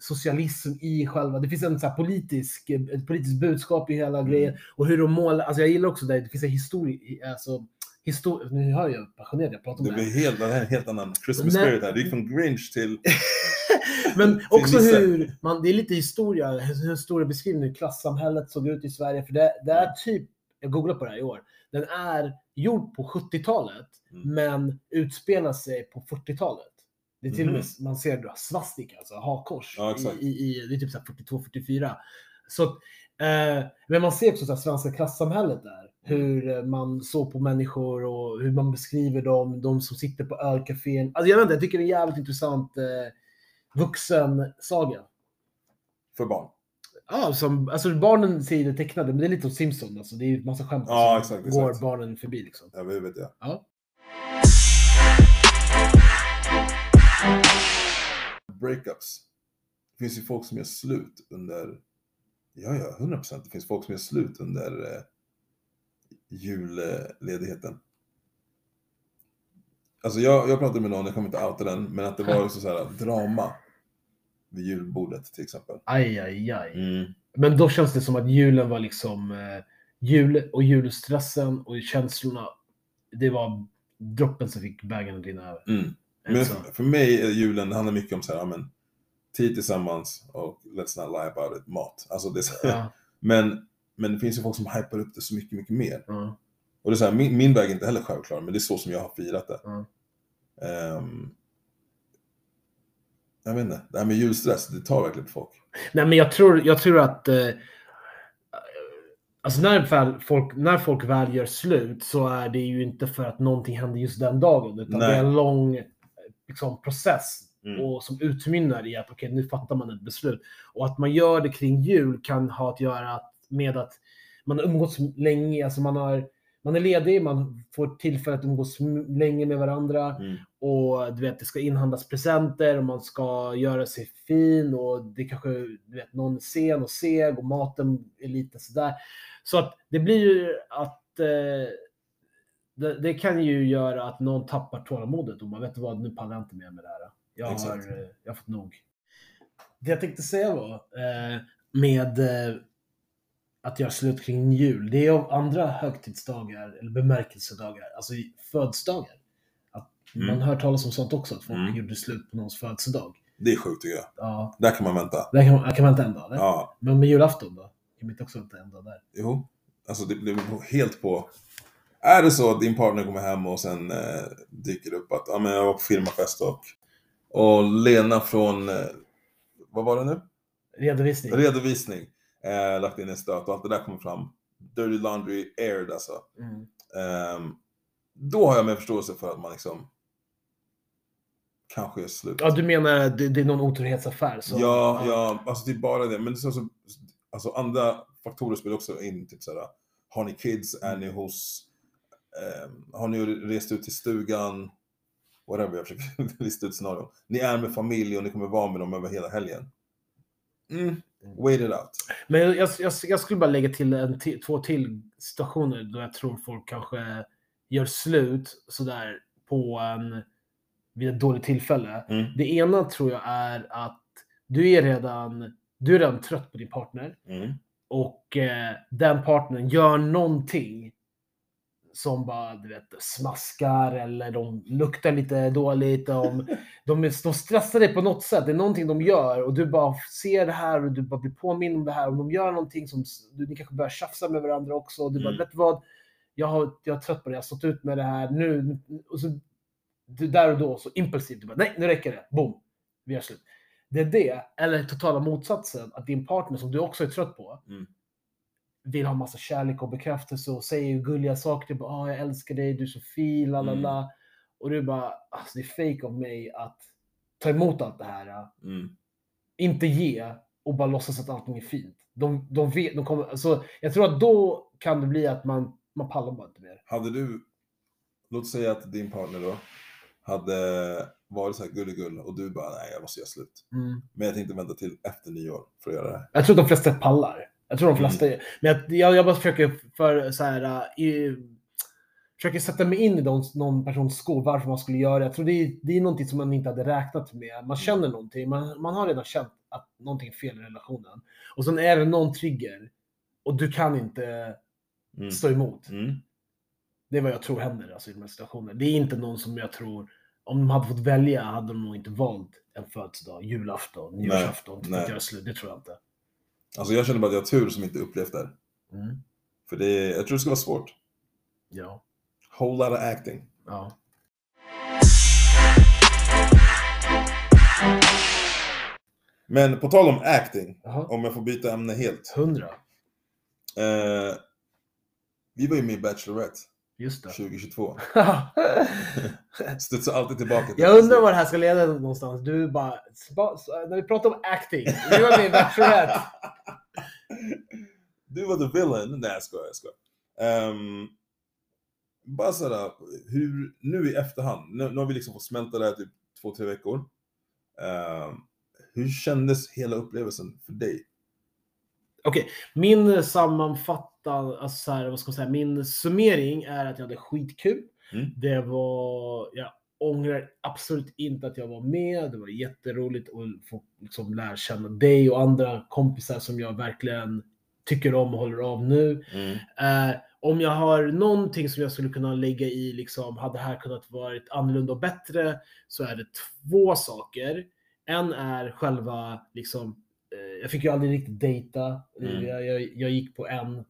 A: socialism i själva, det finns en så här politisk, ett politiskt budskap i hela
B: Mm.
A: grejen. Och hur de målar, alltså jag gillar också det, det finns en historia, alltså, histor- nu hör jag passionerad jag pratar om
B: Det
A: det.
B: blir
A: här.
B: helt, det här är en helt annan Christmas
A: Nej.
B: spirit här. Det gick från Grinch till...
A: Men också hur, man, det är lite historia, hur historiebeskrivning hur klassamhället såg ut i Sverige. För det, det är typ, jag googlade på det här i år, den är gjord på 70-talet,
B: Mm.
A: men utspelar sig på 40-talet. Det är till och med,
B: Mhm.
A: man ser svastika, alltså hakkors,
B: Ja,
A: i, i, det är typ så här 42-44. Så, eh, men man ser också så här svenska klassamhället där. Hur eh, man såg på människor och hur man beskriver dem, de som sitter på ölcafén. Alltså jag vet inte, jag tycker det är en jävligt intressant eh, vuxensaga.
B: För barn.
A: Ja, som, alltså barnen säger det tecknade, men det är lite som Simpson. Alltså, det är ju massa skämt
B: Ja,
A: som
B: exakt,
A: går
B: exakt.
A: barnen förbi. Liksom.
B: Ja, det vet jag.
A: Ja.
B: Breakups. Det finns ju folk som gör slut under... Ja, ja, 100 procent. Det finns folk som gör slut under eh, julledigheten. Alltså jag, jag pratade med någon, jag kommer inte outa den, men att det var också så här drama vid julbordet till exempel.
A: Aj, aj, aj.
B: Mm.
A: Men då känns det som att julen var liksom eh, jul och julstressen och känslorna. Det var droppen som fick bägaren att rinna över.
B: Mm. Men för, mig är julen, det handlar mycket om så här, men, tid tillsammans och let's not lie about it, mat. Alltså det är
A: ja,
B: men, men det finns ju folk som hypar upp det så mycket, mycket mer.
A: ja,
B: Och det är så här, min, min väg är inte heller självklar, men det är så som jag har firat det.
A: ja.
B: Ehm, jag vet inte, det här med julstress, det tar verkligen på folk.
A: Nej, men jag tror, jag tror att eh, alltså när, väl folk, när folk väl gör slut så är det ju inte för att någonting händer just den dagen, utan
B: Nej.
A: det är en lång liksom, process
B: Mm.
A: och som utmynnar i att okej, nu fattar man ett beslut. Och att man gör det kring jul kan ha att göra med att man har umgåtts länge, alltså man, har, man är ledig, man får tillfälle att umgås länge med varandra
B: Mm.
A: och du vet, det ska inhandlas presenter och man ska göra sig fin och det kanske, du vet, någon är sen och seg och maten är lite sådär. Så att det blir ju att eh, det, det kan ju göra att någon tappar tålamodet och man vet vad, nu pallar jag inte mer med det här. Jag har,
B: Exakt.
A: eh, jag har fått nog. Det jag tänkte säga var eh, med eh, att göra slut kring jul. Det är av andra högtidsdagar eller bemärkelsedagar, alltså födelsedagar. Att
B: Mm.
A: Man hör talas om sånt också, att folk
B: Mm.
A: gjorde slut på någons födelsedag.
B: Det är sjukt tycker jag.
A: Ja,
B: Där kan man vänta.
A: där kan man, kan man inte en dag, eller?
B: Ja,
A: Men med julafton då? Kan man inte också vänta en dag där?
B: jo. Alltså det blir helt på... Är det så att din partner kommer hem och sen eh, dyker det upp att ja, men jag var på firmafest och, och Lena från, eh, vad var det nu?
A: Redovisning.
B: Redovisning. Eh, lagt in en stöt och allt det där kommer fram. Dirty laundry aired alltså.
A: Mm.
B: Ehm, då har jag med förståelse för att man liksom kanske är slut.
A: Ja, du menar det, det är någon otrohetsaffär? Så,
B: ja, ja, alltså det är bara det. Men det är så, alltså andra faktorer spelar också in. Typ såhär, har ni kids? Är ni hos? Ehm, har ni rest ut till stugan? Whatever, jag försöker lista ut scenarion. Ni är med familj och ni kommer vara med dem över hela helgen. Mm, wait it out.
A: Men jag, jag, jag, skulle bara lägga till en två till situationer då jag tror folk kanske gör slut sådär på en, vid ett dåligt tillfälle.
B: Mm.
A: Det ena tror jag är att du är redan, du är redan trött på din partner
B: Mm.
A: och eh, den partnern gör någonting som bara du vet, smaskar eller de luktar lite dåligt. De, de, är- de stressar dig på något sätt. Det är någonting de gör och du bara ser det här och du bara blir påmind om det här. Och de gör någonting som ni kanske börjar tjafsa med varandra också. Och du bara,
B: Mm.
A: vet vad? Jag har, jag är trött på det. Jag har stått ut med det här. Nu, och så, du, där och då så impulsivt. Du bara, nej, nu räcker det. Boom. Vi gör slut. Det är det, eller totala motsatsen, att din partner som du också är trött på,
B: Mm.
A: Vill ha massa kärlek och bekräftelse och säger gulliga saker. Typ, ah, jag älskar dig, du är så fin, la la
B: Mm.
A: la. Och du bara, alltså, det är fake av mig att ta emot allt det här.
B: Mm.
A: Inte ge och bara låtsas att allting är fint. De, de vet, de kommer, alltså, jag tror att då kan det bli att man, man pallar bara inte mer.
B: Hade du, låt säga att din partner då hade varit så här gulligull och du bara nej jag måste göra slut. Men jag tänkte vänta till efter nyår för att göra det här.
A: Jag tror de flesta pallar. Jag tror de
B: Mm.
A: flesta är. Men jag, jag, jag bara försöker för så här, i, försöker sätta mig in i någon, någon persons skor, varför man skulle göra det. Jag tror det är, det är någonting som man inte hade räknat med.
B: Mm.
A: Man känner någonting, man, man har redan känt att någonting är fel i relationen. Och sen är det någon trigger och du kan inte
B: Mm.
A: stå emot.
B: Mm.
A: Det är vad jag tror händer alltså, i de här situationerna. Det är inte någon som jag tror, om de hade fått välja hade de nog inte valt en födelsedag, julafton, nyårsafton att göra slut. Det tror jag inte.
B: Alltså jag känner bara att jag har tur som inte upplevt det.
A: Mm.
B: För det, jag tror det ska vara svårt.
A: Ja.
B: Whole lot of acting.
A: Ja.
B: Men på tal om acting,
A: Jaha.
B: om jag får byta ämne helt.
A: Hundra.
B: Eh, vi var ju med i Bachelorette
A: Just det.
B: 2022. Studsar alltid tillbaka till
A: Jag undrar var det här ska leda någonstans. Du bara, när vi pratar om acting. Du var i Bachelorette.
B: Du var the villain. Nej jag skojar, jag skojar. Um, bara sådär, hur, nu i efterhand, nu, nu har vi liksom fått smälta det här typ två, tre veckor. Ehm, hur kändes hela upplevelsen för dig?
A: Okej, min sammanfattan, alltså så här, vad ska man säga, min summering är att jag hade skitkul.
B: Mm.
A: Det var, jag ångrar absolut inte att jag var med. Det var jätteroligt att få liksom lära känna dig och andra kompisar som jag verkligen tycker om och håller av nu. Eh, om jag har någonting som jag skulle kunna lägga i, liksom, hade det här kunnat varit annorlunda och bättre, så är det två saker. En är själva, liksom, jag fick ju aldrig riktigt dejta.
B: Mm.
A: Jag, jag, jag gick på en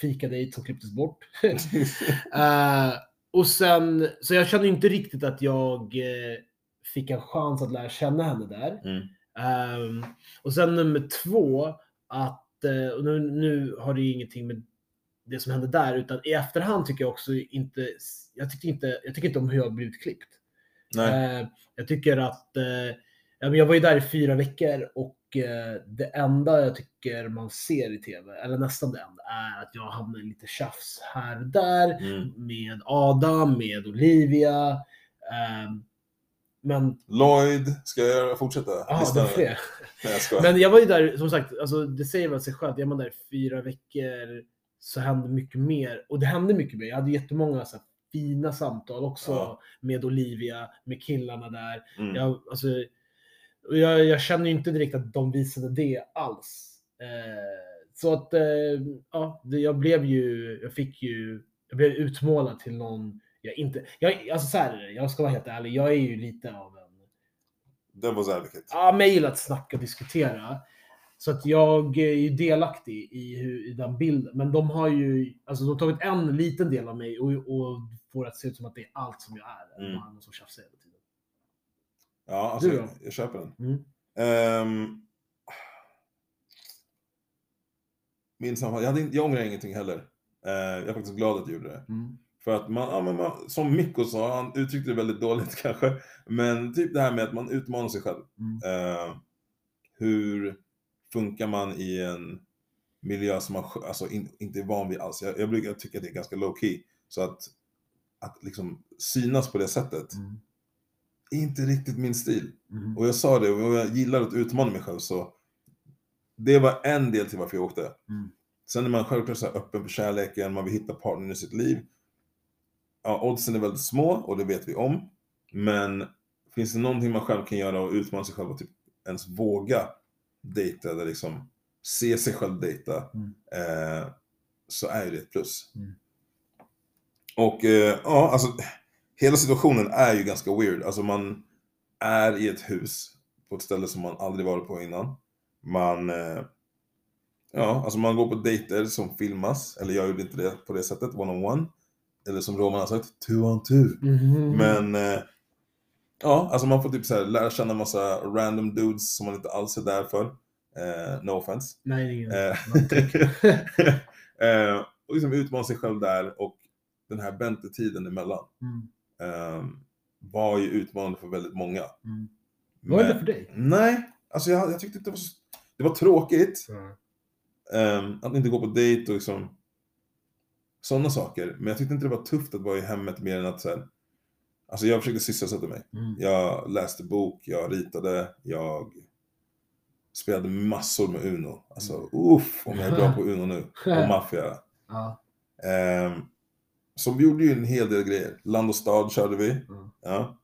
A: fikadejt som klipptes bort. Eh, och sen, så jag kände inte riktigt att jag eh, fick en chans att lära känna henne där.
B: Mm.
A: Ehm, och sen nummer två, att eh, och nu, nu har det ju ingenting med det som hände där, utan i efterhand tycker jag också inte, jag tycker inte, jag tycker inte om hur jag har blivit klippt. Eh, jag tycker att, eh, ja, men jag var ju där i fyra veckor och eh, det enda jag tycker man ser i tv, eller nästan det enda, är att jag hamnar i lite tjafs här och där
B: Mm.
A: med Adam, med Olivia. ehm, men,
B: Lloyd, ska jag fortsätta?
A: ja,
B: listan?
A: det är fler.
B: Nej jag.
A: Men jag var ju där, som sagt, alltså, det säger väl sig självt. Är man där i fyra veckor så hände mycket mer. Och det hände mycket mer. Jag hade jättemånga så här, fina samtal också
B: Ja.
A: med Olivia, med killarna där.
B: Mm.
A: Jag, alltså, och jag, jag känner ju inte direkt att de visade det alls. Eh, så att, eh, ja, det, jag blev ju, jag fick ju, jag blev utmålad till någon, jag inte, jag, alltså så här, är jag ska vara helt ärlig, jag är ju lite av en
B: var advocate.
A: ja, mig gillar att snacka och diskutera. Så att jag är ju delaktig i, hur, i den bilden. Men de har ju alltså, de har tagit en liten del av mig och, och får att se ut som att det är allt som jag är.
B: Mm.
A: Som tjafsar hela tiden.
B: Ja, alltså,
A: Du då?
B: jag köper den.
A: Mm.
B: Ehm, min sammanfattning, jag, hade inte- jag ångrar ingenting heller. Eh, jag är faktiskt glad att jag gjorde det.
A: Mm.
B: För att man, ja, man som Mikko sa, han uttryckte det väldigt dåligt kanske, men typ det här med att man utmanar sig själv.
A: Mm.
B: Eh, hur funkar man i en miljö som man alltså, in, inte är van vid alls? Jag, jag brukar tycka att det är ganska low key. Så att, att liksom synas på det sättet
A: Mm.
B: Är inte riktigt min stil.
A: Mm.
B: Och jag sa det, och jag gillar att utmana mig själv så det var en del till varför jag åkte.
A: Mm.
B: Sen är man självklart så öppen för kärleken, man vill hitta partnern i sitt liv. Ja, oddsen är väldigt små och det vet vi om. Men finns det någonting man själv kan göra och utmana sig själv och typ ens våga dejta eller liksom se sig själv dejta
A: Mm.
B: eh, så är det ett plus.
A: Mm.
B: Och eh, ja, alltså hela situationen är ju ganska weird. Alltså man är i ett hus på ett ställe som man aldrig varit på innan. Man, eh, ja, alltså man går på dejter som filmas, eller jag gjorde inte det på det sättet, one on one. Eller som Roman har sagt, two on two.
A: Mhm.
B: Men eh, ja, alltså man får typ så här lära känna massa random dudes som man inte alls är där för. Eh, no offense.
A: Nej, ingen
B: Eh, eh, och liksom utmana sig själv där och den här väntetiden emellan
A: Mm.
B: Eh, var ju utmanande för väldigt många.
A: Mm. Var det för dig?
B: Nej, alltså jag, jag tyckte det var Det var tråkigt
A: Mm.
B: att inte gå på dejt och liksom sådana saker. Men jag tyckte inte det var tufft att vara i hemmet mer än att så här, Alltså jag försökte sysselsätta mig.
A: Mm.
B: Jag läste bok, jag ritade, jag spelade massor med Uno. Alltså uff, om jag är bra på Uno nu. Och Mafia.
A: Ja.
B: Ehm, så vi gjorde ju en hel del grejer. Land och stad körde vi.
A: Mm.
B: Ja.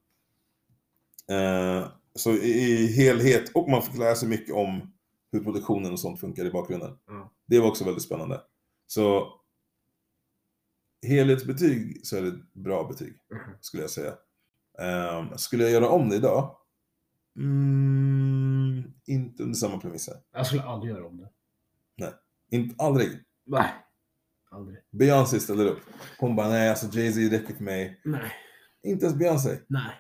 B: Ehm, så i, i helhet, och man fick lära sig mycket om hur produktionen och sånt funkar i bakgrunden.
A: Mm.
B: Det var också väldigt spännande. Så helhetsbetyg så är det ett bra betyg,
A: Mhm.
B: skulle jag säga. Ehm, skulle jag göra om det idag? Mm, inte under samma premisser.
A: Jag skulle aldrig göra om det.
B: Inte, aldrig.
A: Nej. Aldrig.
B: Beyoncé ställer upp. Hon bara, nej alltså Jay-Z räcker för mig.
A: Nej.
B: Inte ens Beyoncé.
A: Nej.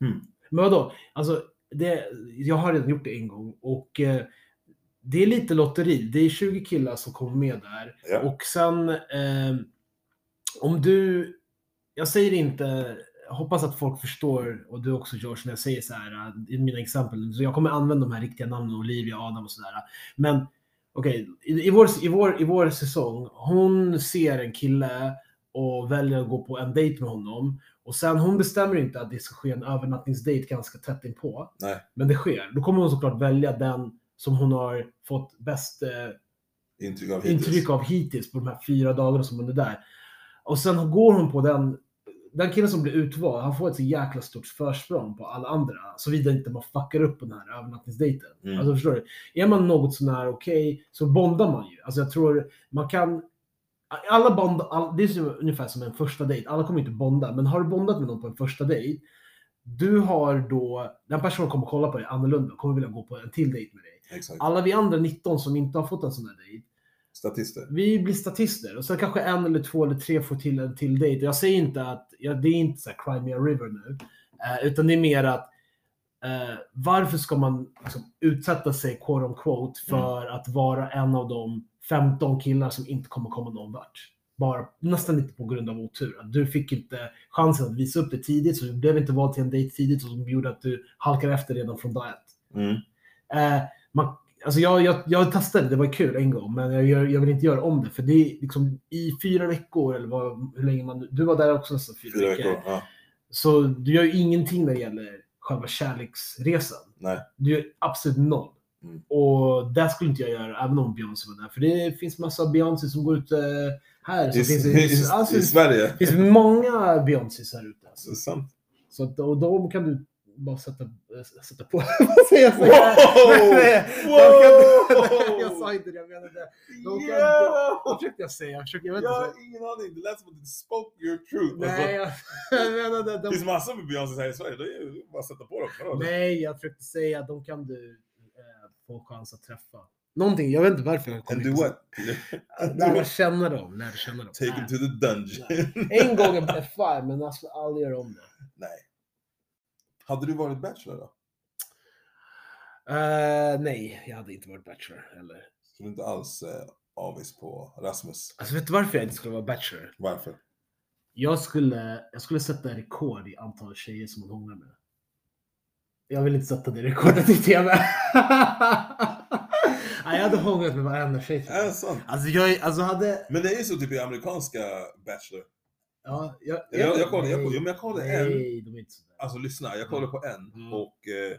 B: Mm.
A: Men vadå? Alltså, det, jag har redan gjort det en gång och eh, det är lite lotteri. Det är 20 killar som kommer med där.
B: Ja.
A: Och sen eh, om du... Jag säger inte... Jag hoppas att folk förstår, och du också George, när jag säger så här eh, i mina exempel. Så jag kommer använda de här riktiga namnen, Olivia, Adam och sådär. Men okej, i, i, vår, i, vår, i vår säsong, hon ser en kille och väljer att gå på en dejt med honom. Och sen hon bestämmer inte att det ska ske en övernattningsdejt ganska tätt inpå.
B: Nej.
A: Men det sker. Då kommer hon såklart välja den som hon har fått bäst eh,
B: Intryck av hittills.
A: intryck av hittills på de här fyra dagarna som hon är där. Och sen går hon på den, den killen som blir utvald, han får ett så jäkla stort försprång på alla andra. Såvida inte man fuckar upp på den här övernattningsdejten.
B: Mm.
A: Alltså förstår du? Är man något sånär okej så bondar man ju. Alltså jag tror man kan alla bond, all, det är ungefär som en första dejt. Alla kommer inte bonda, men har du bondat med någon på en första dejt, du har då, den personen kommer kolla på dig annorlunda, kommer vilja gå på en till dejt med dig.
B: Exakt.
A: Alla vi andra 19 som inte har fått en sån här dejt,
B: Statister.
A: vi blir statister och sen kanske en eller två eller tre får till en till dejt. Jag säger inte att, ja, det är inte så här Cry Me a River nu, eh, utan det är mer att eh, varför ska man liksom, utsätta sig quote on quote för att vara en av de 15 killar som inte kommer komma någon vart? Bara nästan inte på grund av otur. Att du fick inte chansen att visa upp det tidigt, så du blev inte vald till en dejt tidigt, som gjorde att du halkade efter redan från dag ett.
B: Mm.
A: Eh, man, alltså jag, jag, jag testade, det var kul en gång, men jag, gör, jag vill inte göra om det. För det är liksom i fyra veckor, eller vad, hur länge man... Du var där också nästan fyra,
B: Fyra
A: veckor.
B: veckor. Ja.
A: Så du gör ju ingenting när det gäller själva kärleksresan.
B: Nej.
A: Du gör absolut noll.
B: Mm.
A: Och det skulle inte jag göra även om Beyoncé var där. För det finns massa Beyoncé som går ut eh, här. Så
B: I,
A: finns
B: i,
A: alltså,
B: I Sverige.
A: det finns många Beyoncés här ute. Alltså.
B: sant.
A: Så att, och de kan du bara sätta, äh, sätta på. Vad säger jag?
B: Wow! Wow!
A: Jag sa inte det, jag menade det. De kan,
B: Yeah!
A: Vad försökte jag säga? Jag, försökte, jag vet
B: Jag har ingen aning. Det lät som att du spoke your truth.
A: Nej,
B: Alltså,
A: jag, jag menade
B: det
A: de,
B: finns massor med Beyoncé här i Sverige. Det är bara att sätta på dem. Vadå?
A: Nej, jag försökte säga att de kan du eh, få chans att träffa. Någonting, jag vet inte varför jag kom
B: And do what?
A: Lära känna dem, lära känna dem.
B: Take him to the dungeon.
A: En gång en fine, men jag skulle aldrig göra om det.
B: Nej. Hade du varit bachelor då?
A: Eh, nej, jag hade inte varit bachelor heller.
B: Skulle du inte alls eh, avis på Rasmus?
A: Alltså vet du varför jag inte skulle vara bachelor?
B: Varför?
A: Jag skulle, jag skulle sätta rekord i antal tjejer som man hånglar med. Jag vill inte sätta det rekordet i TV. Nej, jag hade hånglat med varenda tjej.
B: Är
A: jag.
B: det sant?
A: Alltså jag alltså hade...
B: Men det är ju så typ i amerikanska Bachelor.
A: Ja, jag,
B: Jag, jag, kollade, jag, men jag kollade en.
A: Nej, de är inte sådär.
B: Alltså lyssna, jag kollade på en
A: Mm.
B: och eh,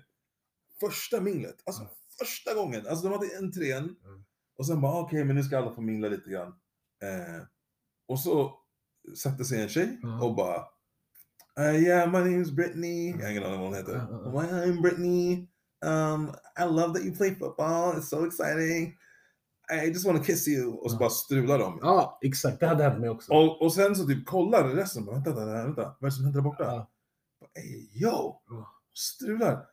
B: första minglet, alltså
A: Mm.
B: första gången, alltså de hade en trän
A: Mm.
B: och sen bara okej men nu ska alla få mingla lite grann. Eh, och så satte sig en tjej
A: Mm.
B: och bara uh, Yeah my name is Brittany, jag har ingen aning vad hon heter.
A: Mm, mm, mm.
B: My I'm Brittany, um, I love that you play football, it's so exciting. I just want to kiss you. Och så
A: Mm.
B: bara strular de.
A: Ja, exakt. Det hade hänt mig också.
B: Och, och sen så typ kollar resten. Bara, vänta, vänta, vänta. Vad är det som händer där borta? Ey, yo! Strular.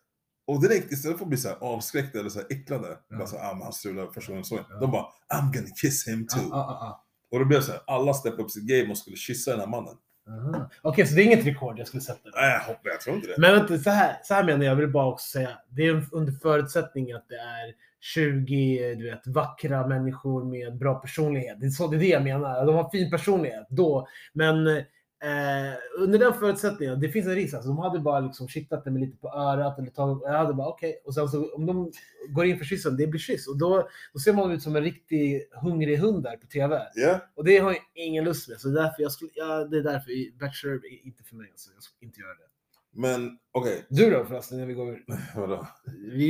B: Och direkt istället för att bli så här avskräckta eller så här äcklade.
A: Ja.
B: Bara så här, ah, han strular första gången såg
A: Ja.
B: De bara, I'm gonna kiss him too.
A: ja, ja,
B: Och då blev det så här, alla steppade upp sitt game och skulle kyssa den här mannen.
A: Okej, så det är inget rekord jag skulle sätta?
B: Nej, jag hoppas, jag tror inte det.
A: Men vänta, så här, så här menar jag, jag vill bara också säga. Det är under förutsättning att det är 20 du vet, vackra människor med bra personlighet. Det är, så, det är det jag menar. De har fin personlighet då. Men eh, under den förutsättningen, det finns en risk. Alltså, de hade bara liksom kittat mig lite på örat. Eller tagit, jag hade bara okej. Och sen så om de går in för kyssen, det blir kyss. Och då, då ser man ut som en riktig hungrig hund där på TV.
B: Ja,
A: Och det har jag ingen lust med. Så därför jag skulle, ja, det är därför Bachelor är inte för mig. Alltså. Jag skulle inte göra det.
B: men okej.
A: Du då förresten, när vi går
B: Vadå?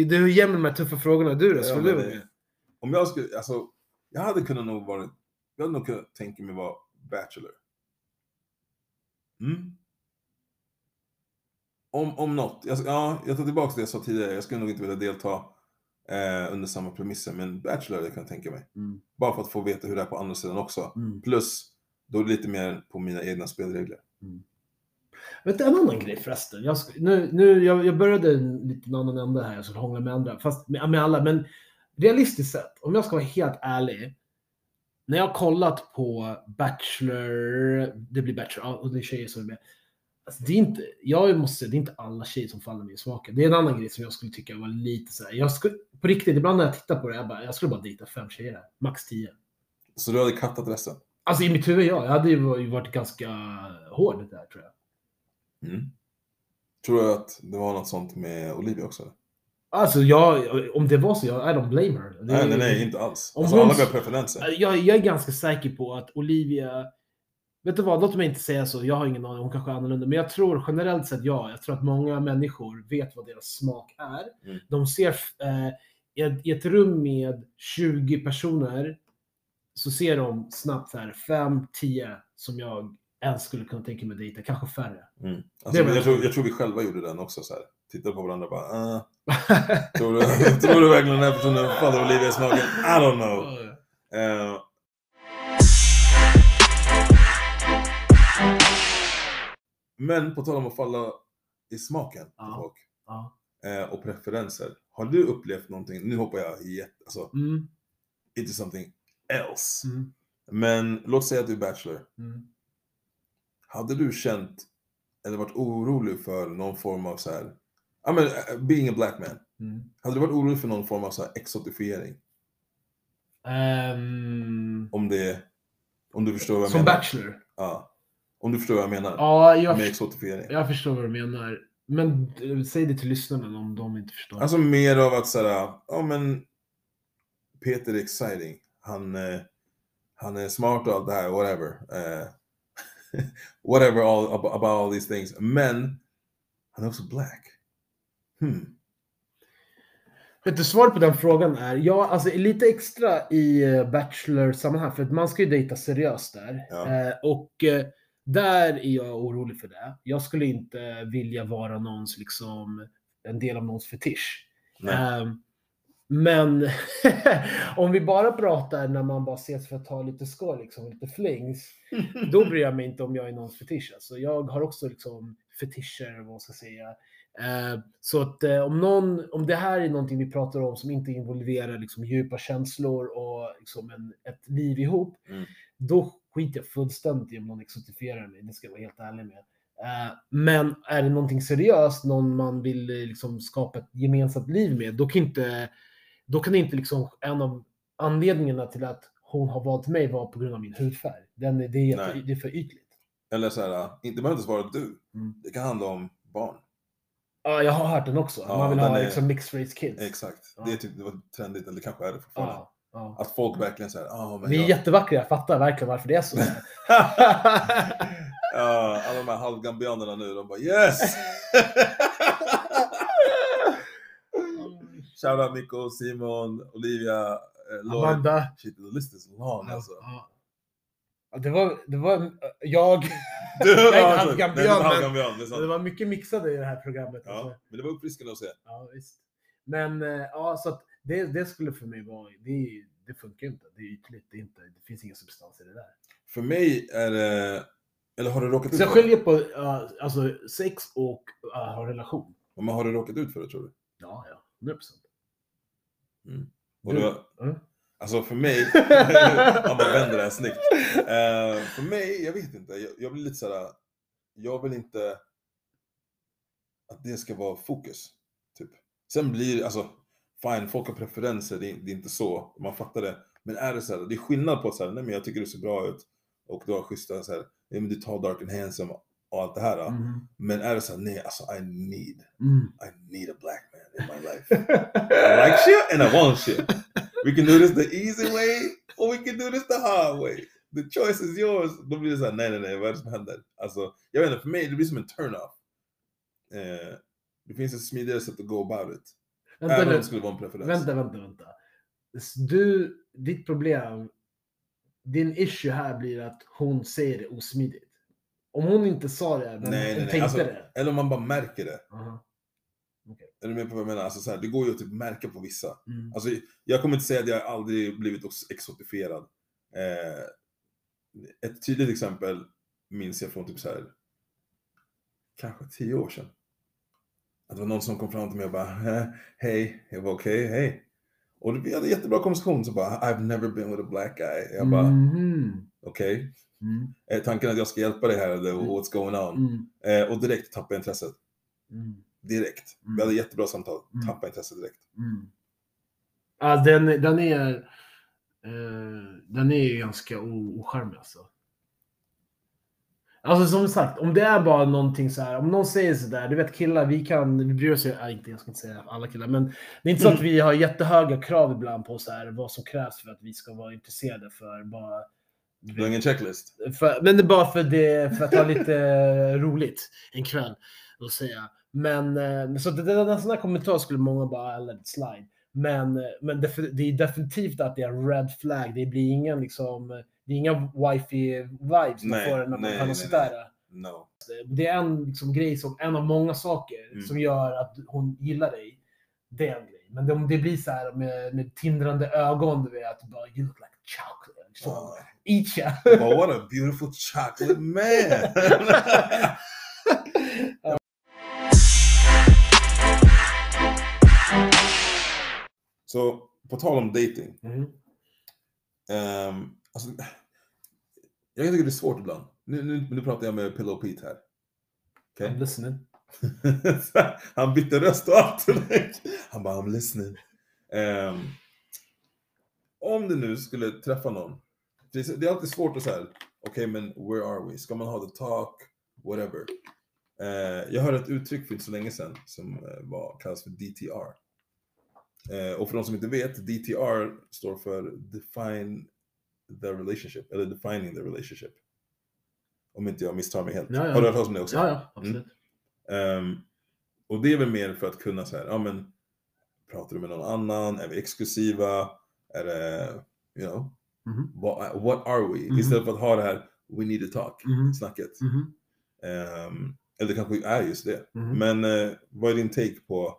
A: Du är jämn med de här tuffa frågorna. Du då? Skulle du
B: det-? Om jag skulle, alltså, jag hade kunnat nog varit, jag hade nog kunnat tänka mig vara bachelor. Mm. Om, om något, jag, ja, jag tar tillbaka det jag sa tidigare, jag skulle nog inte vilja delta eh, under samma premisser, men bachelor det kan jag tänka mig.
A: Mm.
B: Bara för att få veta hur det är på andra sidan också.
A: Mm.
B: Plus, då är det lite mer på mina egna spelregler.
A: Vet du en annan grej förresten? Jag, nu, nu, jag, jag började en liten annan ände här, jag skulle hångla med andra, fast med, med alla. Men realistiskt sett, om jag ska vara helt ärlig. När jag har kollat på Bachelor, det blir Bachelor, och det är tjejer som är med. Alltså, det är inte, jag måste säga, det är inte alla tjejer som faller mig i smaken. Det är en annan grej som jag skulle tycka var lite så här. Jag skulle, på riktigt, ibland när jag tittar på det, jag, bara, jag skulle bara dejta fem tjejer här. Max tio.
B: Så du hade kattat resten?
A: Alltså i mitt huvud, ja. Jag hade ju varit ganska hård där tror jag.
B: Mm. Tror du att det var något sånt med Olivia också?
A: Alltså jag, om det var så, jag, I don't blame her. Det,
B: Nej, nej, nej, inte alls.
A: Om
B: Alltså,
A: hon-
B: alla har preferenser.
A: Jag, jag är ganska säker på att Olivia, vet du vad, låt mig inte säga så, jag har ingen aning, hon kanske är annorlunda, men jag tror generellt sett ja, jag tror att många människor vet vad deras smak är.
B: Mm.
A: De ser, eh, i, ett, i ett rum med 20 personer, så ser de snabbt så här 5-10 som jag ens skulle kunna tänka mig dejta, kanske färre.
B: Mm. Alltså, jag, tror, jag tror vi själva gjorde den också. Så här. Tittade på varandra och bara, ah, tror, du, tror du verkligen den här personen faller Olivia i smaken? I don't know. Eh, men på tal om att falla i smaken på
A: Ja.
B: folk
A: Ja.
B: eh, och preferenser. Har du upplevt någonting, nu hoppar jag jätte, alltså,
A: Mm,
B: into something else.
A: mm,
B: Men låt säga att du är bachelor.
A: mm.
B: Hade du känt eller varit orolig för någon form av så här, ja men eh, being a black man.
A: Mm.
B: Hade du varit orolig för någon form av så exotifiering?
A: Ehm,
B: Om det, om du förstår vad jag
A: som
B: menar?
A: bachelor?
B: Ja. Om du förstår vad jag menar?
A: Ja, jag,
B: Med exotifiering.
A: jag förstår vad du menar. Men eh, säg det till lyssnarna om de inte förstår.
B: Alltså mer av att såhär, ja men Peter är exciting. Han, eh, han är smart och allt det här, whatever. Eh, whatever all, ab- about all these things. Men han är också black. Hmm.
A: Vet svaret på den frågan är ja, alltså lite extra i eh, Bachelor-sammanhang, för att man ska ju dejta seriöst där.
B: Ja.
A: Eh, och eh, där är jag orolig för det. Jag skulle inte vilja vara någons, liksom, en del av någons fetisch. Ehm, men om vi bara pratar när man bara ses för att ta lite skål, liksom, lite flings, då bryr jag mig inte om jag är någons fetisch. Alltså, jag har också liksom fetischer, vad ska säga. Eh, så att eh, om, någon, om det här är någonting vi pratar om som inte involverar liksom, djupa känslor och liksom, en, ett liv ihop,
B: Mm.
A: då skiter jag fullständigt i om någon exotifierar mig. Det ska jag vara helt ärlig med. Eh, men är det någonting seriöst, någon man vill liksom, skapa ett gemensamt liv med, då kan inte, då kan inte liksom, en av anledningarna till att hon har valt mig vara på grund av min hudfärg. Den, det, är, det är för ytligt.
B: Eller såhär, inte behöver inte vara du.
A: Mm.
B: Det kan handla om barn.
A: Ja, jag har hört den också.
B: Ja,
A: man vill ha
B: är-
A: liksom mixed race kids.
B: Exakt.
A: Ja.
B: Det är typ, det var trendigt, eller kanske är det fortfarande.
A: Ja, ja.
B: Att folk verkligen säger, ah men
A: Vi är
B: jag...
A: jättevackra, jag fattar verkligen varför det är så.
B: Ja, alla de här halvgambianerna nu, de bara yes! Shoutout Nico, Simon, Olivia, eh.
A: Amanda.
B: Shit, the list is long alltså.
A: ja. Det var, det var jag.
B: Du,
A: Jag är inte
B: ja,
A: halvgambian, men-
B: det
A: var mycket mixade i det här programmet.
B: Ja,
A: Alltså.
B: men det var uppfriskande att se.
A: Ja, visst. Men eh, ja, så att det, det skulle för mig vara, det, det funkar inte. Det är ytligt, det, är inte, det finns ingen substans i det där.
B: För mig är det, eller har du råkat ut
A: Så jag
B: för det?
A: skiljer på uh, alltså, sex och uh, relation.
B: Men har du råkat ut för det tror du?
A: Ja, ja. 100 procent.
B: Och
A: Du-
B: du,
A: Mm.
B: Alltså för mig, han bara vänder det här snyggt. Eh, för mig, jag vet inte, jag, jag blir lite såhär, jag vill inte att det ska vara fokus. Typ. Sen blir det, alltså, fine, folk har preferenser, det är, det är inte så, man fattar det. Men är det så här, det är skillnad på så här, nej men jag tycker du ser bra ut och du har schyssta så här, nej men du tar dark and handsome och allt det här.
A: Mm.
B: Men är det så här, nej alltså I need,
A: Mm.
B: I need a black man in my life. I like shit and I want shit. We can do this the easy way or we can do this the hard way. The choice is yours. Då blir det såhär, nej nej nej, vad är det som händer? Alltså, jag vet inte, för mig det blir som en turn-off. Eh, det finns ett smidigare sätt att go about it.
A: Vänta,
B: Även om det skulle vara en preferens.
A: vänta, vänta, vänta. Du, ditt problem, din issue här blir att hon säger det osmidigt. Om hon inte sa det, men
B: Nej, nej,
A: tänkte
B: Alltså,
A: det.
B: Eller om man bara märker det.
A: Aha.
B: Är du med på vad jag menar? Alltså, så här, det går ju att typ märka på vissa.
A: Mm.
B: Alltså, jag kommer inte säga att jag aldrig blivit ex- exotifierad. Eh, ett tydligt exempel minns jag från typ så här, kanske tio år sedan. Att det var någon som kom fram till mig och bara, "Eh, hej, jag var okej, hej. Och vi hade jättebra konversation, så bara I've never been with a black guy. Jag bara,
A: Mhm.
B: okej.
A: Mm.
B: Är tanken att jag ska hjälpa dig här, eller what's going on?
A: Mm.
B: Eh, och direkt tappade jag intresset.
A: Mm.
B: Direkt.
A: Mm.
B: Vi hade jättebra samtal.
A: Mm.
B: Tappade intresset direkt.
A: Mm. Ja, den, den är... Eh, den är ju ganska ocharmig alltså. Alltså som sagt, om det är bara någonting så här, om någon säger sådär, du vet killar, vi kan, vi bryr oss ju, äh, inte, jag ska inte säga alla killar, men det är inte så att vi har jättehöga krav ibland på så här, vad som krävs för att vi ska vara intresserade för bara...
B: Du har ingen checklist?
A: För, men det är bara för, det, för att ha lite roligt en kväll. Att säga. Men eh, så det, det, en sån här kommentar skulle många bara "Ah, let it slide. Men, eh, men det, det är definitivt att det är en red flag. Det blir ingen liksom, det är inga wifi-vibes man får när man sånt
B: nej.
A: där.
B: No.
A: Det är en liksom, grej som, en av många saker
B: Mm.
A: som gör att hon gillar dig. Det är en grej. Men det, om det blir så här med, med tindrande ögon, du vet, bara you look like chocolate. Så,
B: Ah.
A: eat ya.
B: But what a beautiful chocolate man! Så på tal om dating.
A: Mhm.
B: ehm, alltså, jag tycker det är svårt ibland. Nu, nu, nu pratar jag med Pillow Pete här. Okej?
A: I'm listening.
B: Han bytte röst och allt. Han bara, I'm listening. Ehm, om du nu skulle träffa någon. Det är, alltid svårt att säga, okej men where are we? Ska man ha the talk? Whatever. Eh, jag hörde ett uttryck för inte så länge sedan som eh, var, kallas för DTR. Eh, och för de som inte vet, DTR står för Define the Relationship, eller Defining the Relationship. Om inte jag misstar mig helt.
A: Ja, ja.
B: Har du hört talas om det också?
A: Ja, ja, absolut.
B: Ehm, och det är väl mer för att kunna så här, ja men pratar du med någon annan? Är vi exklusiva? Är det, you know,
A: Mhm.
B: what, what are we?
A: Mhm.
B: Istället för att ha det här, we need to talk,
A: Mhm.
B: snacket.
A: Mhm.
B: Ehm, eller det kanske är just det.
A: Mhm.
B: Men eh, vad är din take på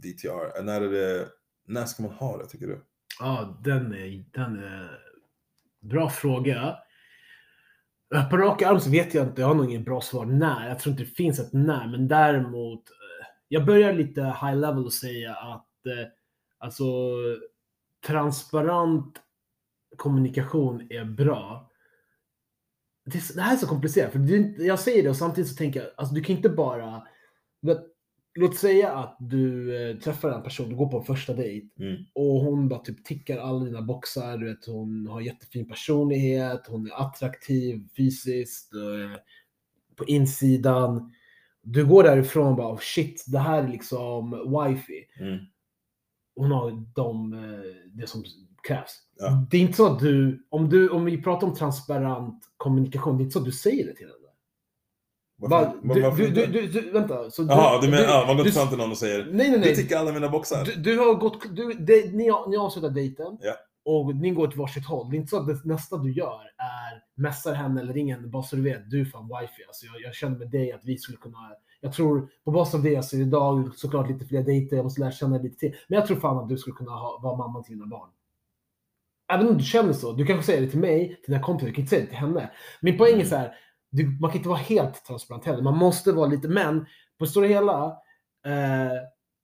B: DTR? När, är det, när ska man ha det tycker du?
A: Ja, den är, den är bra fråga. På rak arm så vet jag inte, jag har nog inget bra svar när. Jag tror inte det finns ett när, men däremot. Eh, jag börjar lite high level och säga att eh, alltså transparent kommunikation är bra. Det, här är så komplicerat, för jag säger det och samtidigt så tänker jag, alltså du kan inte bara, låt säga att du eh, träffar en person, du går på en första dejt
B: Mm.
A: och hon bara typ tickar alla dina boxar. Du vet, hon har jättefin personlighet, hon är attraktiv fysiskt, eh, på insidan. Du går därifrån och bara oh shit, det här är liksom wifi.
B: Mm.
A: Hon har de, eh, det som krävs.
B: Ja.
A: Det är inte så att du, om, du, om vi pratar om transparent kommunikation, det är inte så att du säger det till henne.
B: Var,
A: du, du, du, du, du, vänta. Så
B: Jaha, du menar, ja, man går
A: du-
B: inte fram till någon och säger
A: Nej, nej, nej.
B: Du tickar alla mina boxar.
A: Du, du har gått, du, det, ni, har- ni avslutar dejten
B: Ja.
A: och ni går till varsitt håll. Det är inte så att det nästa du gör är messar henne eller ringer henne bara så du vet, du är fan wifi. Alltså jag, jag känner med dig att vi skulle kunna, jag tror på basis av det så är det idag såklart lite fler dejter, jag måste lära känna lite till. Men jag tror fan att du skulle kunna ha, vara mamman till dina barn. Även om du känner så, du kanske säger det till mig, till dina kompisar, du kan inte säga det till henne. Min poäng är
B: Mm.
A: så här, du, man kan inte vara helt transparent heller. Man måste vara lite, men på det stora hela, eh,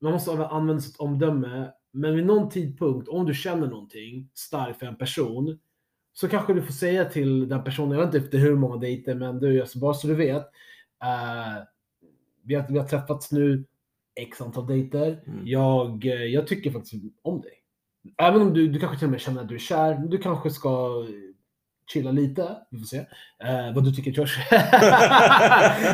A: man måste använda sitt omdöme. Men vid någon tidpunkt, om du känner någonting starkt för en person, så kanske du får säga till den personen, jag vet inte efter hur många dejter, men du, alltså bara så du vet. Eh, vi, har, vi har träffats nu x antal dejter.
B: Mm.
A: Jag, eh, jag tycker faktiskt om dig. Även om du, du kanske till och med känner att du är kär, du kanske ska chilla lite. Vi får se eh, vad du tycker Josh.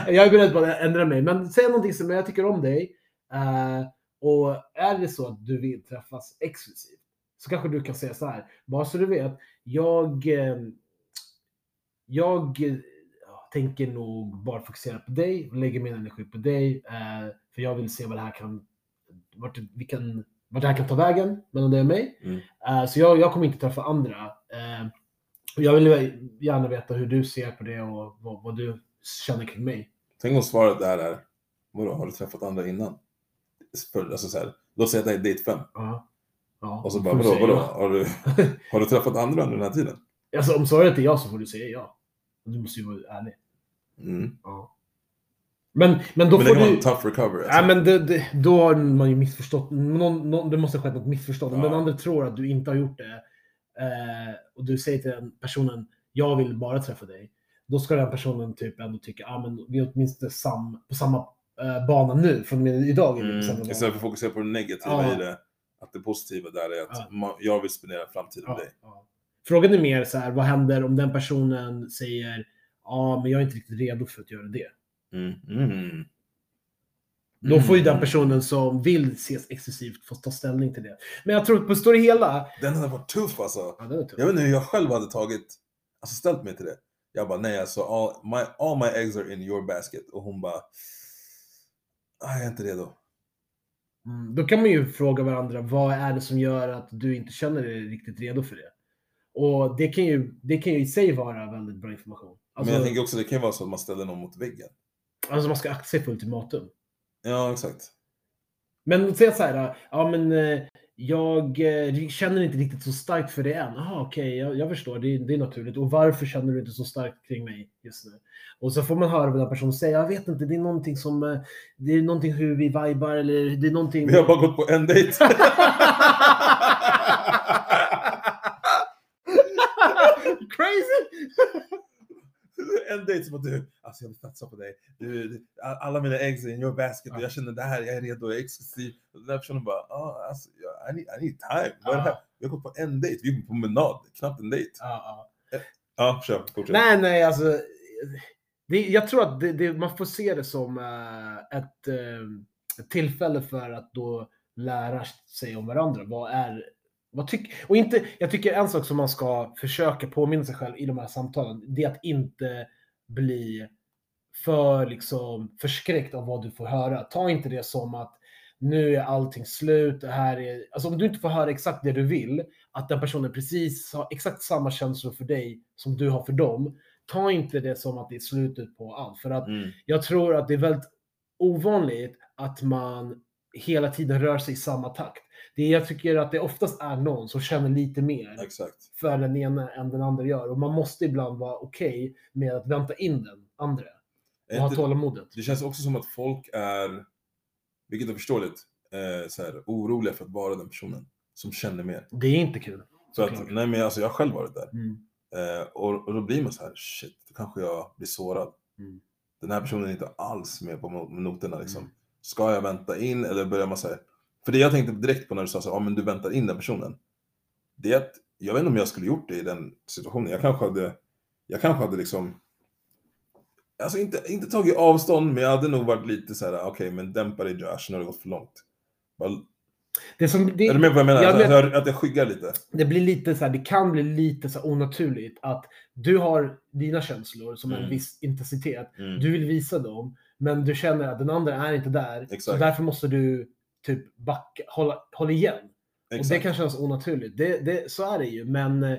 A: jag är beredd på att ändra mig, men säg någonting som jag tycker om dig. Eh, och är det så att du vill träffas exklusivt så kanske du kan säga så här. Bara så du vet, jag, eh, jag ja, tänker nog bara fokusera på dig och lägga min energi på dig. Eh, för jag vill se vad det här kan, vart, vi kan, vart det här kan ta vägen mellan dig och mig.
B: Mm.
A: Eh, så jag, jag kommer inte träffa andra. Jag vill gärna veta hur du ser på det och vad, vad du känner kring mig.
B: Tänk om svaret där är, vadå, har du träffat andra innan? Alltså så här, låt säga att det är date fem.
A: Ja. Ja,
B: Och så bara, vadå, vadå?
A: ja.
B: Har du, har du träffat andra under den här tiden?
A: Alltså, om svaret är ja så får du säga ja. Du måste ju vara ärlig.
B: Mm.
A: Ja. Men, men då
B: Men det
A: får
B: kan vara
A: du...
B: en tough recovery.
A: Ja,
B: Alltså.
A: men det, det, då har man ju missförstått. Någon, någon, det måste ha skett något missförstånd.
B: Ja.
A: den andra tror att du inte har gjort det och du säger till den personen jag vill bara träffa dig. Då ska den personen typ ändå tycka ah, men vi är åtminstone sam, på samma eh, bana nu från idag. är vi på samma
B: Mm,
A: bana.
B: istället för att fokusera på det negativa
A: Ja.
B: i det. Att det positiva där är att
A: Ja.
B: jag vill spendera framtiden med dig.
A: Frågan är mer så här, vad händer om den personen säger ja, men jag är inte riktigt redo för att göra det.
B: Mm. Mm.
A: Då får ju den
B: Mm.
A: personen som vill ses exklusivt få ta ställning till det. Men jag tror på det stora hela...
B: Den hade varit tuff alltså.
A: Ja, det är tufft.
B: Jag vet inte hur jag själv hade tagit, alltså ställt mig till det. Jag bara, nej alltså, all my, all my eggs are in your basket. Och hon bara, ah, jag är inte redo.
A: Mm, då kan man ju fråga varandra, vad är det som gör att du inte känner dig riktigt redo för det? Och det kan ju, det kan ju i sig vara väldigt bra information. Alltså,
B: Men jag tänker också, det kan ju vara så att man ställer någon mot väggen.
A: alltså man ska akta sig för ultimatum.
B: Ja, exakt.
A: Men säg så här, ja men eh, jag eh, känner inte riktigt så starkt för det än. Jaha, okej, jag, jag förstår, det, är- det är naturligt. Och varför känner du inte så starkt kring mig just nu? Och så får man höra den personen säger, jag vet inte, det är någonting som, eh, det är någonting hur vi vibar eller det är någonting...
B: Vi har bara gått på en dejt.
A: Crazy!
B: en dejt som att du, alltså jag vill satsa på dig. Du, alla mina eggs är in your basket och jag känner det här, jag är redo, jag är exklusiv. Och den där personen bara, ah, alltså, jag- I, need, I need time. Vad är det här? Vi har gått på en dejt, vi är på promenad, knappt en dejt.
A: Ja, ja.
B: Kör, fortsätt.
A: Nej, nej, alltså. Det, jag tror att det, det, man får se det som eh, ett, eh, ett tillfälle för att då lära sig om varandra. Vad är, vad tyck, och inte, jag tycker en sak som man ska försöka påminna sig själv i de här samtalen, det är att inte bli för liksom förskräckt av vad du får höra. Ta inte det som att nu är allting slut, det här är... Alltså om du inte får höra exakt det du vill, att den personen precis har exakt samma känslor för dig som du har för dem, ta inte det som att det är slutet på allt. För att
B: Mm.
A: jag tror att det är väldigt ovanligt att man hela tiden rör sig i samma takt. Det jag tycker att det oftast är någon som känner lite mer
B: Exakt.
A: för den ena än den andra gör. Och man måste ibland vara okej med att vänta in den andra. Och ha tålamodet.
B: Det känns också som att folk är, vilket är förståeligt, eh, så här, oroliga för att vara den personen som känner mer.
A: Det är inte kul.
B: Så att, nej men alltså jag har själv varit där.
A: Mm.
B: Eh, och, och då blir man så här, shit, då kanske jag blir sårad.
A: Mm.
B: Den här personen är inte alls med på noterna liksom.
A: Mm.
B: Ska jag vänta in eller börjar man säga För det jag tänkte direkt på när du sa så, ja ah, men du väntar in den personen. Det är att, jag vet inte om jag skulle gjort det i den situationen. Jag kanske hade, jag kanske hade liksom Alltså inte, inte tagit avstånd, men jag hade nog varit lite så här: okej men dämpa dig Josh, nu har det gått för långt. Bara,
A: Det, som, det,
B: är du med på vad jag menar?
A: Jag
B: Alltså, jag, att jag skyggar lite.
A: det blir lite så här, det kan bli lite så onaturligt att du har dina känslor som en
B: Mm.
A: viss intensitet.
B: Mm.
A: Du vill visa dem, men du känner att den andra är inte där. Så
B: Exakt.
A: därför måste du typ backa, hålla, hålla igen. Och det
B: Exakt.
A: kan kännas onaturligt. Det, det, så är det ju, men eh,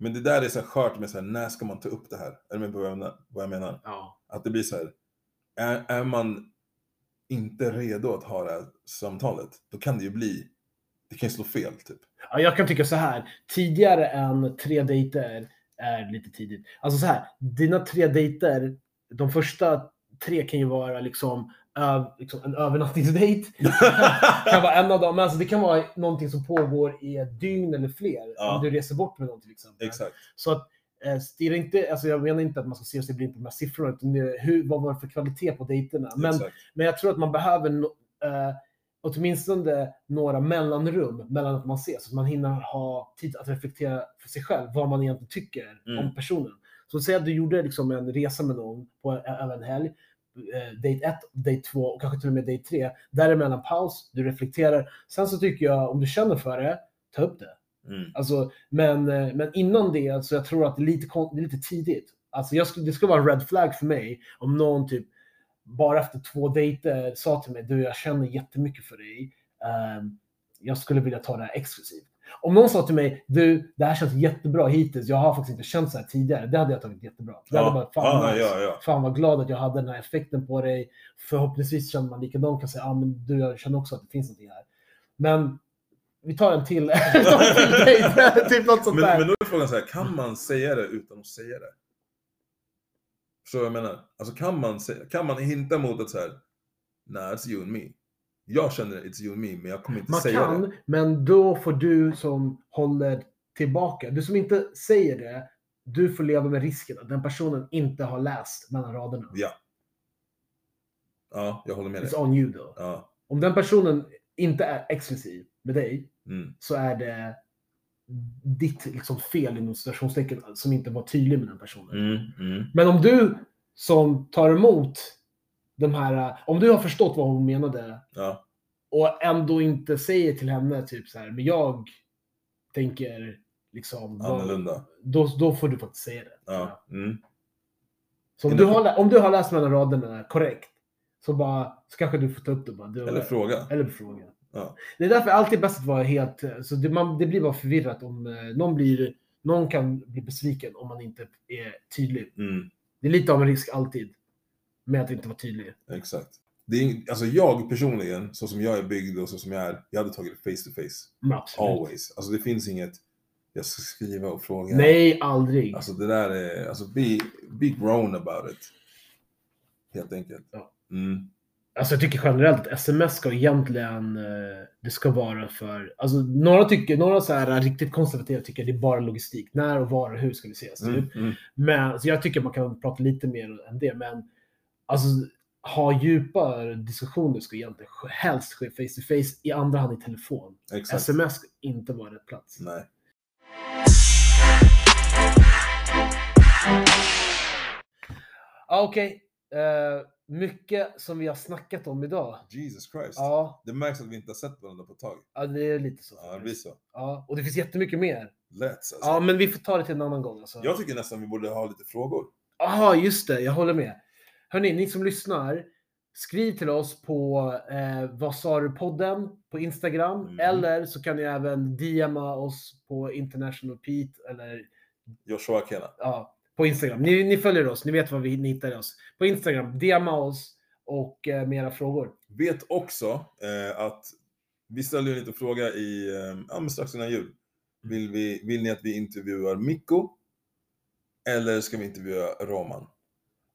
B: Men det där är så skört med så här, när ska man ta upp det här? Är du med på vad jag menar? Vad jag menar?
A: ja.
B: Att det blir så här, är, är man inte redo att ha det här samtalet, då kan det ju bli, det kan ju slå fel typ.
A: Ja, jag kan tycka så här. Tidigare än tre dejter är lite tidigt. Alltså så här. Dina tre dejter, de första tre kan ju vara liksom, liksom en övernattningsdejt. kan vara en av dem. Men alltså det kan vara någonting som pågår i ett dygn eller fler.
B: Ja.
A: Om du reser bort med någon till exempel.
B: Exakt.
A: Så att eh, stirra inte, alltså jag menar inte att man ska se sig blind på de här siffrorna, utan det, hur, vad var det för kvalitet på dejterna? Men
B: exakt.
A: men jag tror att man behöver no, eh, åtminstone några mellanrum mellan att man ses. Så att man hinner ha tid att reflektera för sig själv vad man egentligen tycker
B: Mm.
A: om personen. Så säg att du gjorde liksom en resa med någon på en, över en helg. Date 1, date 2 och kanske till och med date 3. Däremellan paus, du reflekterar. Sen så tycker jag om du känner för det, ta upp det.
B: Mm.
A: Alltså, men, eh, men innan det så jag tror att det är lite, det är lite tidigt. Alltså jag skulle, det skulle vara en red flag för mig om någon typ bara efter två dejter sa till mig du jag känner jättemycket för dig. Ehm, jag skulle vilja ta det här exklusivt. Om någon sa till mig du det här känns jättebra hittills. Jag har faktiskt inte känt så här tidigare. Det hade jag tagit jättebra. Det hade
B: Ja.
A: bara, fan,
B: Ja, ja, ja.
A: fan vad glad att jag hade den här effekten på dig. Förhoppningsvis känner man likadant kan säga ah, men du jag känner också att det finns någonting här. Men vi tar en till, vi tar en till dejt. typ något sånt
B: Men,
A: där.
B: men då är frågan så här, kan man säga det utan att säga det? Förstår du vad jag menar? Alltså kan man, säga, kan man hinta mot att så här, nah it's you and me. Jag känner it's you and me, men jag kommer inte
A: Man
B: säga
A: kan,
B: det.
A: men då får du som håller tillbaka, du som inte säger det, du får leva med risken att den personen inte har läst mellan raderna.
B: Ja. Ja, jag håller med dig.
A: It's on you då.
B: Ja.
A: Om den personen inte är exklusiv med dig
B: Mm.
A: så är det ditt liksom, fel inom citationstecken som inte var tydlig med den personen.
B: Mm. Mm.
A: Men om du som tar emot de här, om du har förstått vad hon menade
B: Ja.
A: och ändå inte säger till henne typ så här, men jag tänker liksom
B: Annorlunda.
A: Då, då får du faktiskt säga det.
B: Ja. Mm.
A: Så om du, har, om du har läst mellan raderna korrekt så bara så kanske du får ta upp det bara. Du,
B: Eller fråga.
A: Eller fråga.
B: Ja.
A: Det är därför alltid bäst att vara helt... Så det, man, det blir bara förvirrat om eh, någon blir... Någon kan bli besviken om man inte är tydlig.
B: Mm.
A: Det är lite av en risk alltid med att inte vara tydlig.
B: Exakt. Det är, alltså jag personligen, så som jag är byggd och så som jag är, jag hade tagit det face to face.
A: Absolut.
B: Always. Alltså det finns inget, jag ska skriva och fråga.
A: Nej, aldrig.
B: Alltså det där är, alltså be, be grown about it. Helt enkelt.
A: Ja.
B: Mm.
A: Alltså jag tycker generellt att sms ska egentligen, eh, det ska vara för, alltså några tycker, några så här riktigt konservativa tycker det är bara logistik. När och var och hur ska vi ses?
B: Mm.
A: Typ.
B: Mm.
A: Men så jag tycker man kan prata lite mer än det. Men alltså ha djupa diskussioner ska egentligen helst ske face to face, i andra hand i telefon.
B: Exakt.
A: Sms ska inte vara rätt plats.
B: Nej.
A: Ja, Okej, Eh, mycket som vi har snackat om idag.
B: Jesus Christ.
A: Ja,
B: Det märks att vi inte har sett varandra på ett tag.
A: ja det är lite så.
B: Ja, det blir så.
A: Ja, och det finns jättemycket mer.
B: Let's alltså.
A: Ja, men vi får ta det till en annan gång. Alltså.
B: Jag tycker nästan vi borde ha lite frågor.
A: Jaha, just det. Jag håller med. Hörni, ni som lyssnar. Skriv till oss på eh, Vad sa du podden på Instagram.
B: Mm.
A: Eller så kan ni även DMa oss på International Pete eller
B: Joshua Kena.
A: ja, på Instagram. Ni, ni följer oss, ni vet var vi ni hittar oss. På Instagram, DMa oss och eh, med era frågor.
B: Vet också eh, att vi ställde en liten fråga i, eh, ja men strax innan jul. Vill, vi, vill ni att vi intervjuar Mikko? Eller ska vi intervjua Roman?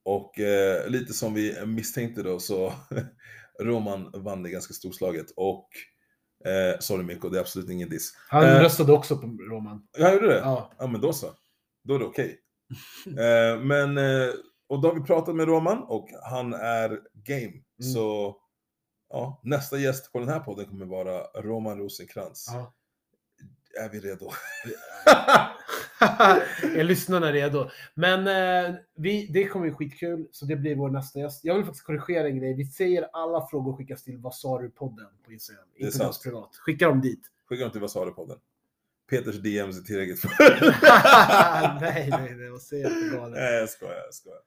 B: Och eh, lite som vi misstänkte då så Roman vann det ganska storslaget och eh, sorry Mikko, det är absolut ingen diss.
A: Han
B: Eh.
A: röstade också på Roman.
B: Jag gjorde det?
A: Ja.
B: Ja men då så. Då är det okej. eh, men, eh, och då har vi pratat med Roman och han är game. Så ja, nästa gäst på den här podden kommer vara Roman Rosenkrantz.
A: ja.
B: Är vi redo?
A: är redo. Men eh, vi, det kommer bli skitkul, så det blir vår nästa gäst. Jag vill faktiskt korrigera en grej. Vi säger alla frågor skickas till Vad sa du podden på Instagram. Inte
B: sant.
A: oss privat. Skicka dem dit.
B: Skicka dem till Vad sa du podden? Peters DMs är tillräckligt för...
A: nej, nej, nej. Vad säger jag för galet?
B: Nej jag skojar, jag skojar.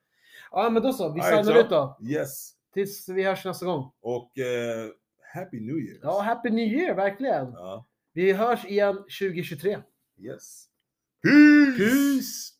A: Ja, men då så. Vi signar ut då.
B: Yes.
A: Tills vi hörs nästa gång.
B: Och eh, Happy New Year.
A: Ja, Happy New Year, verkligen.
B: ja.
A: Vi hörs igen 2023.
B: Yes. Peace!
A: Peace.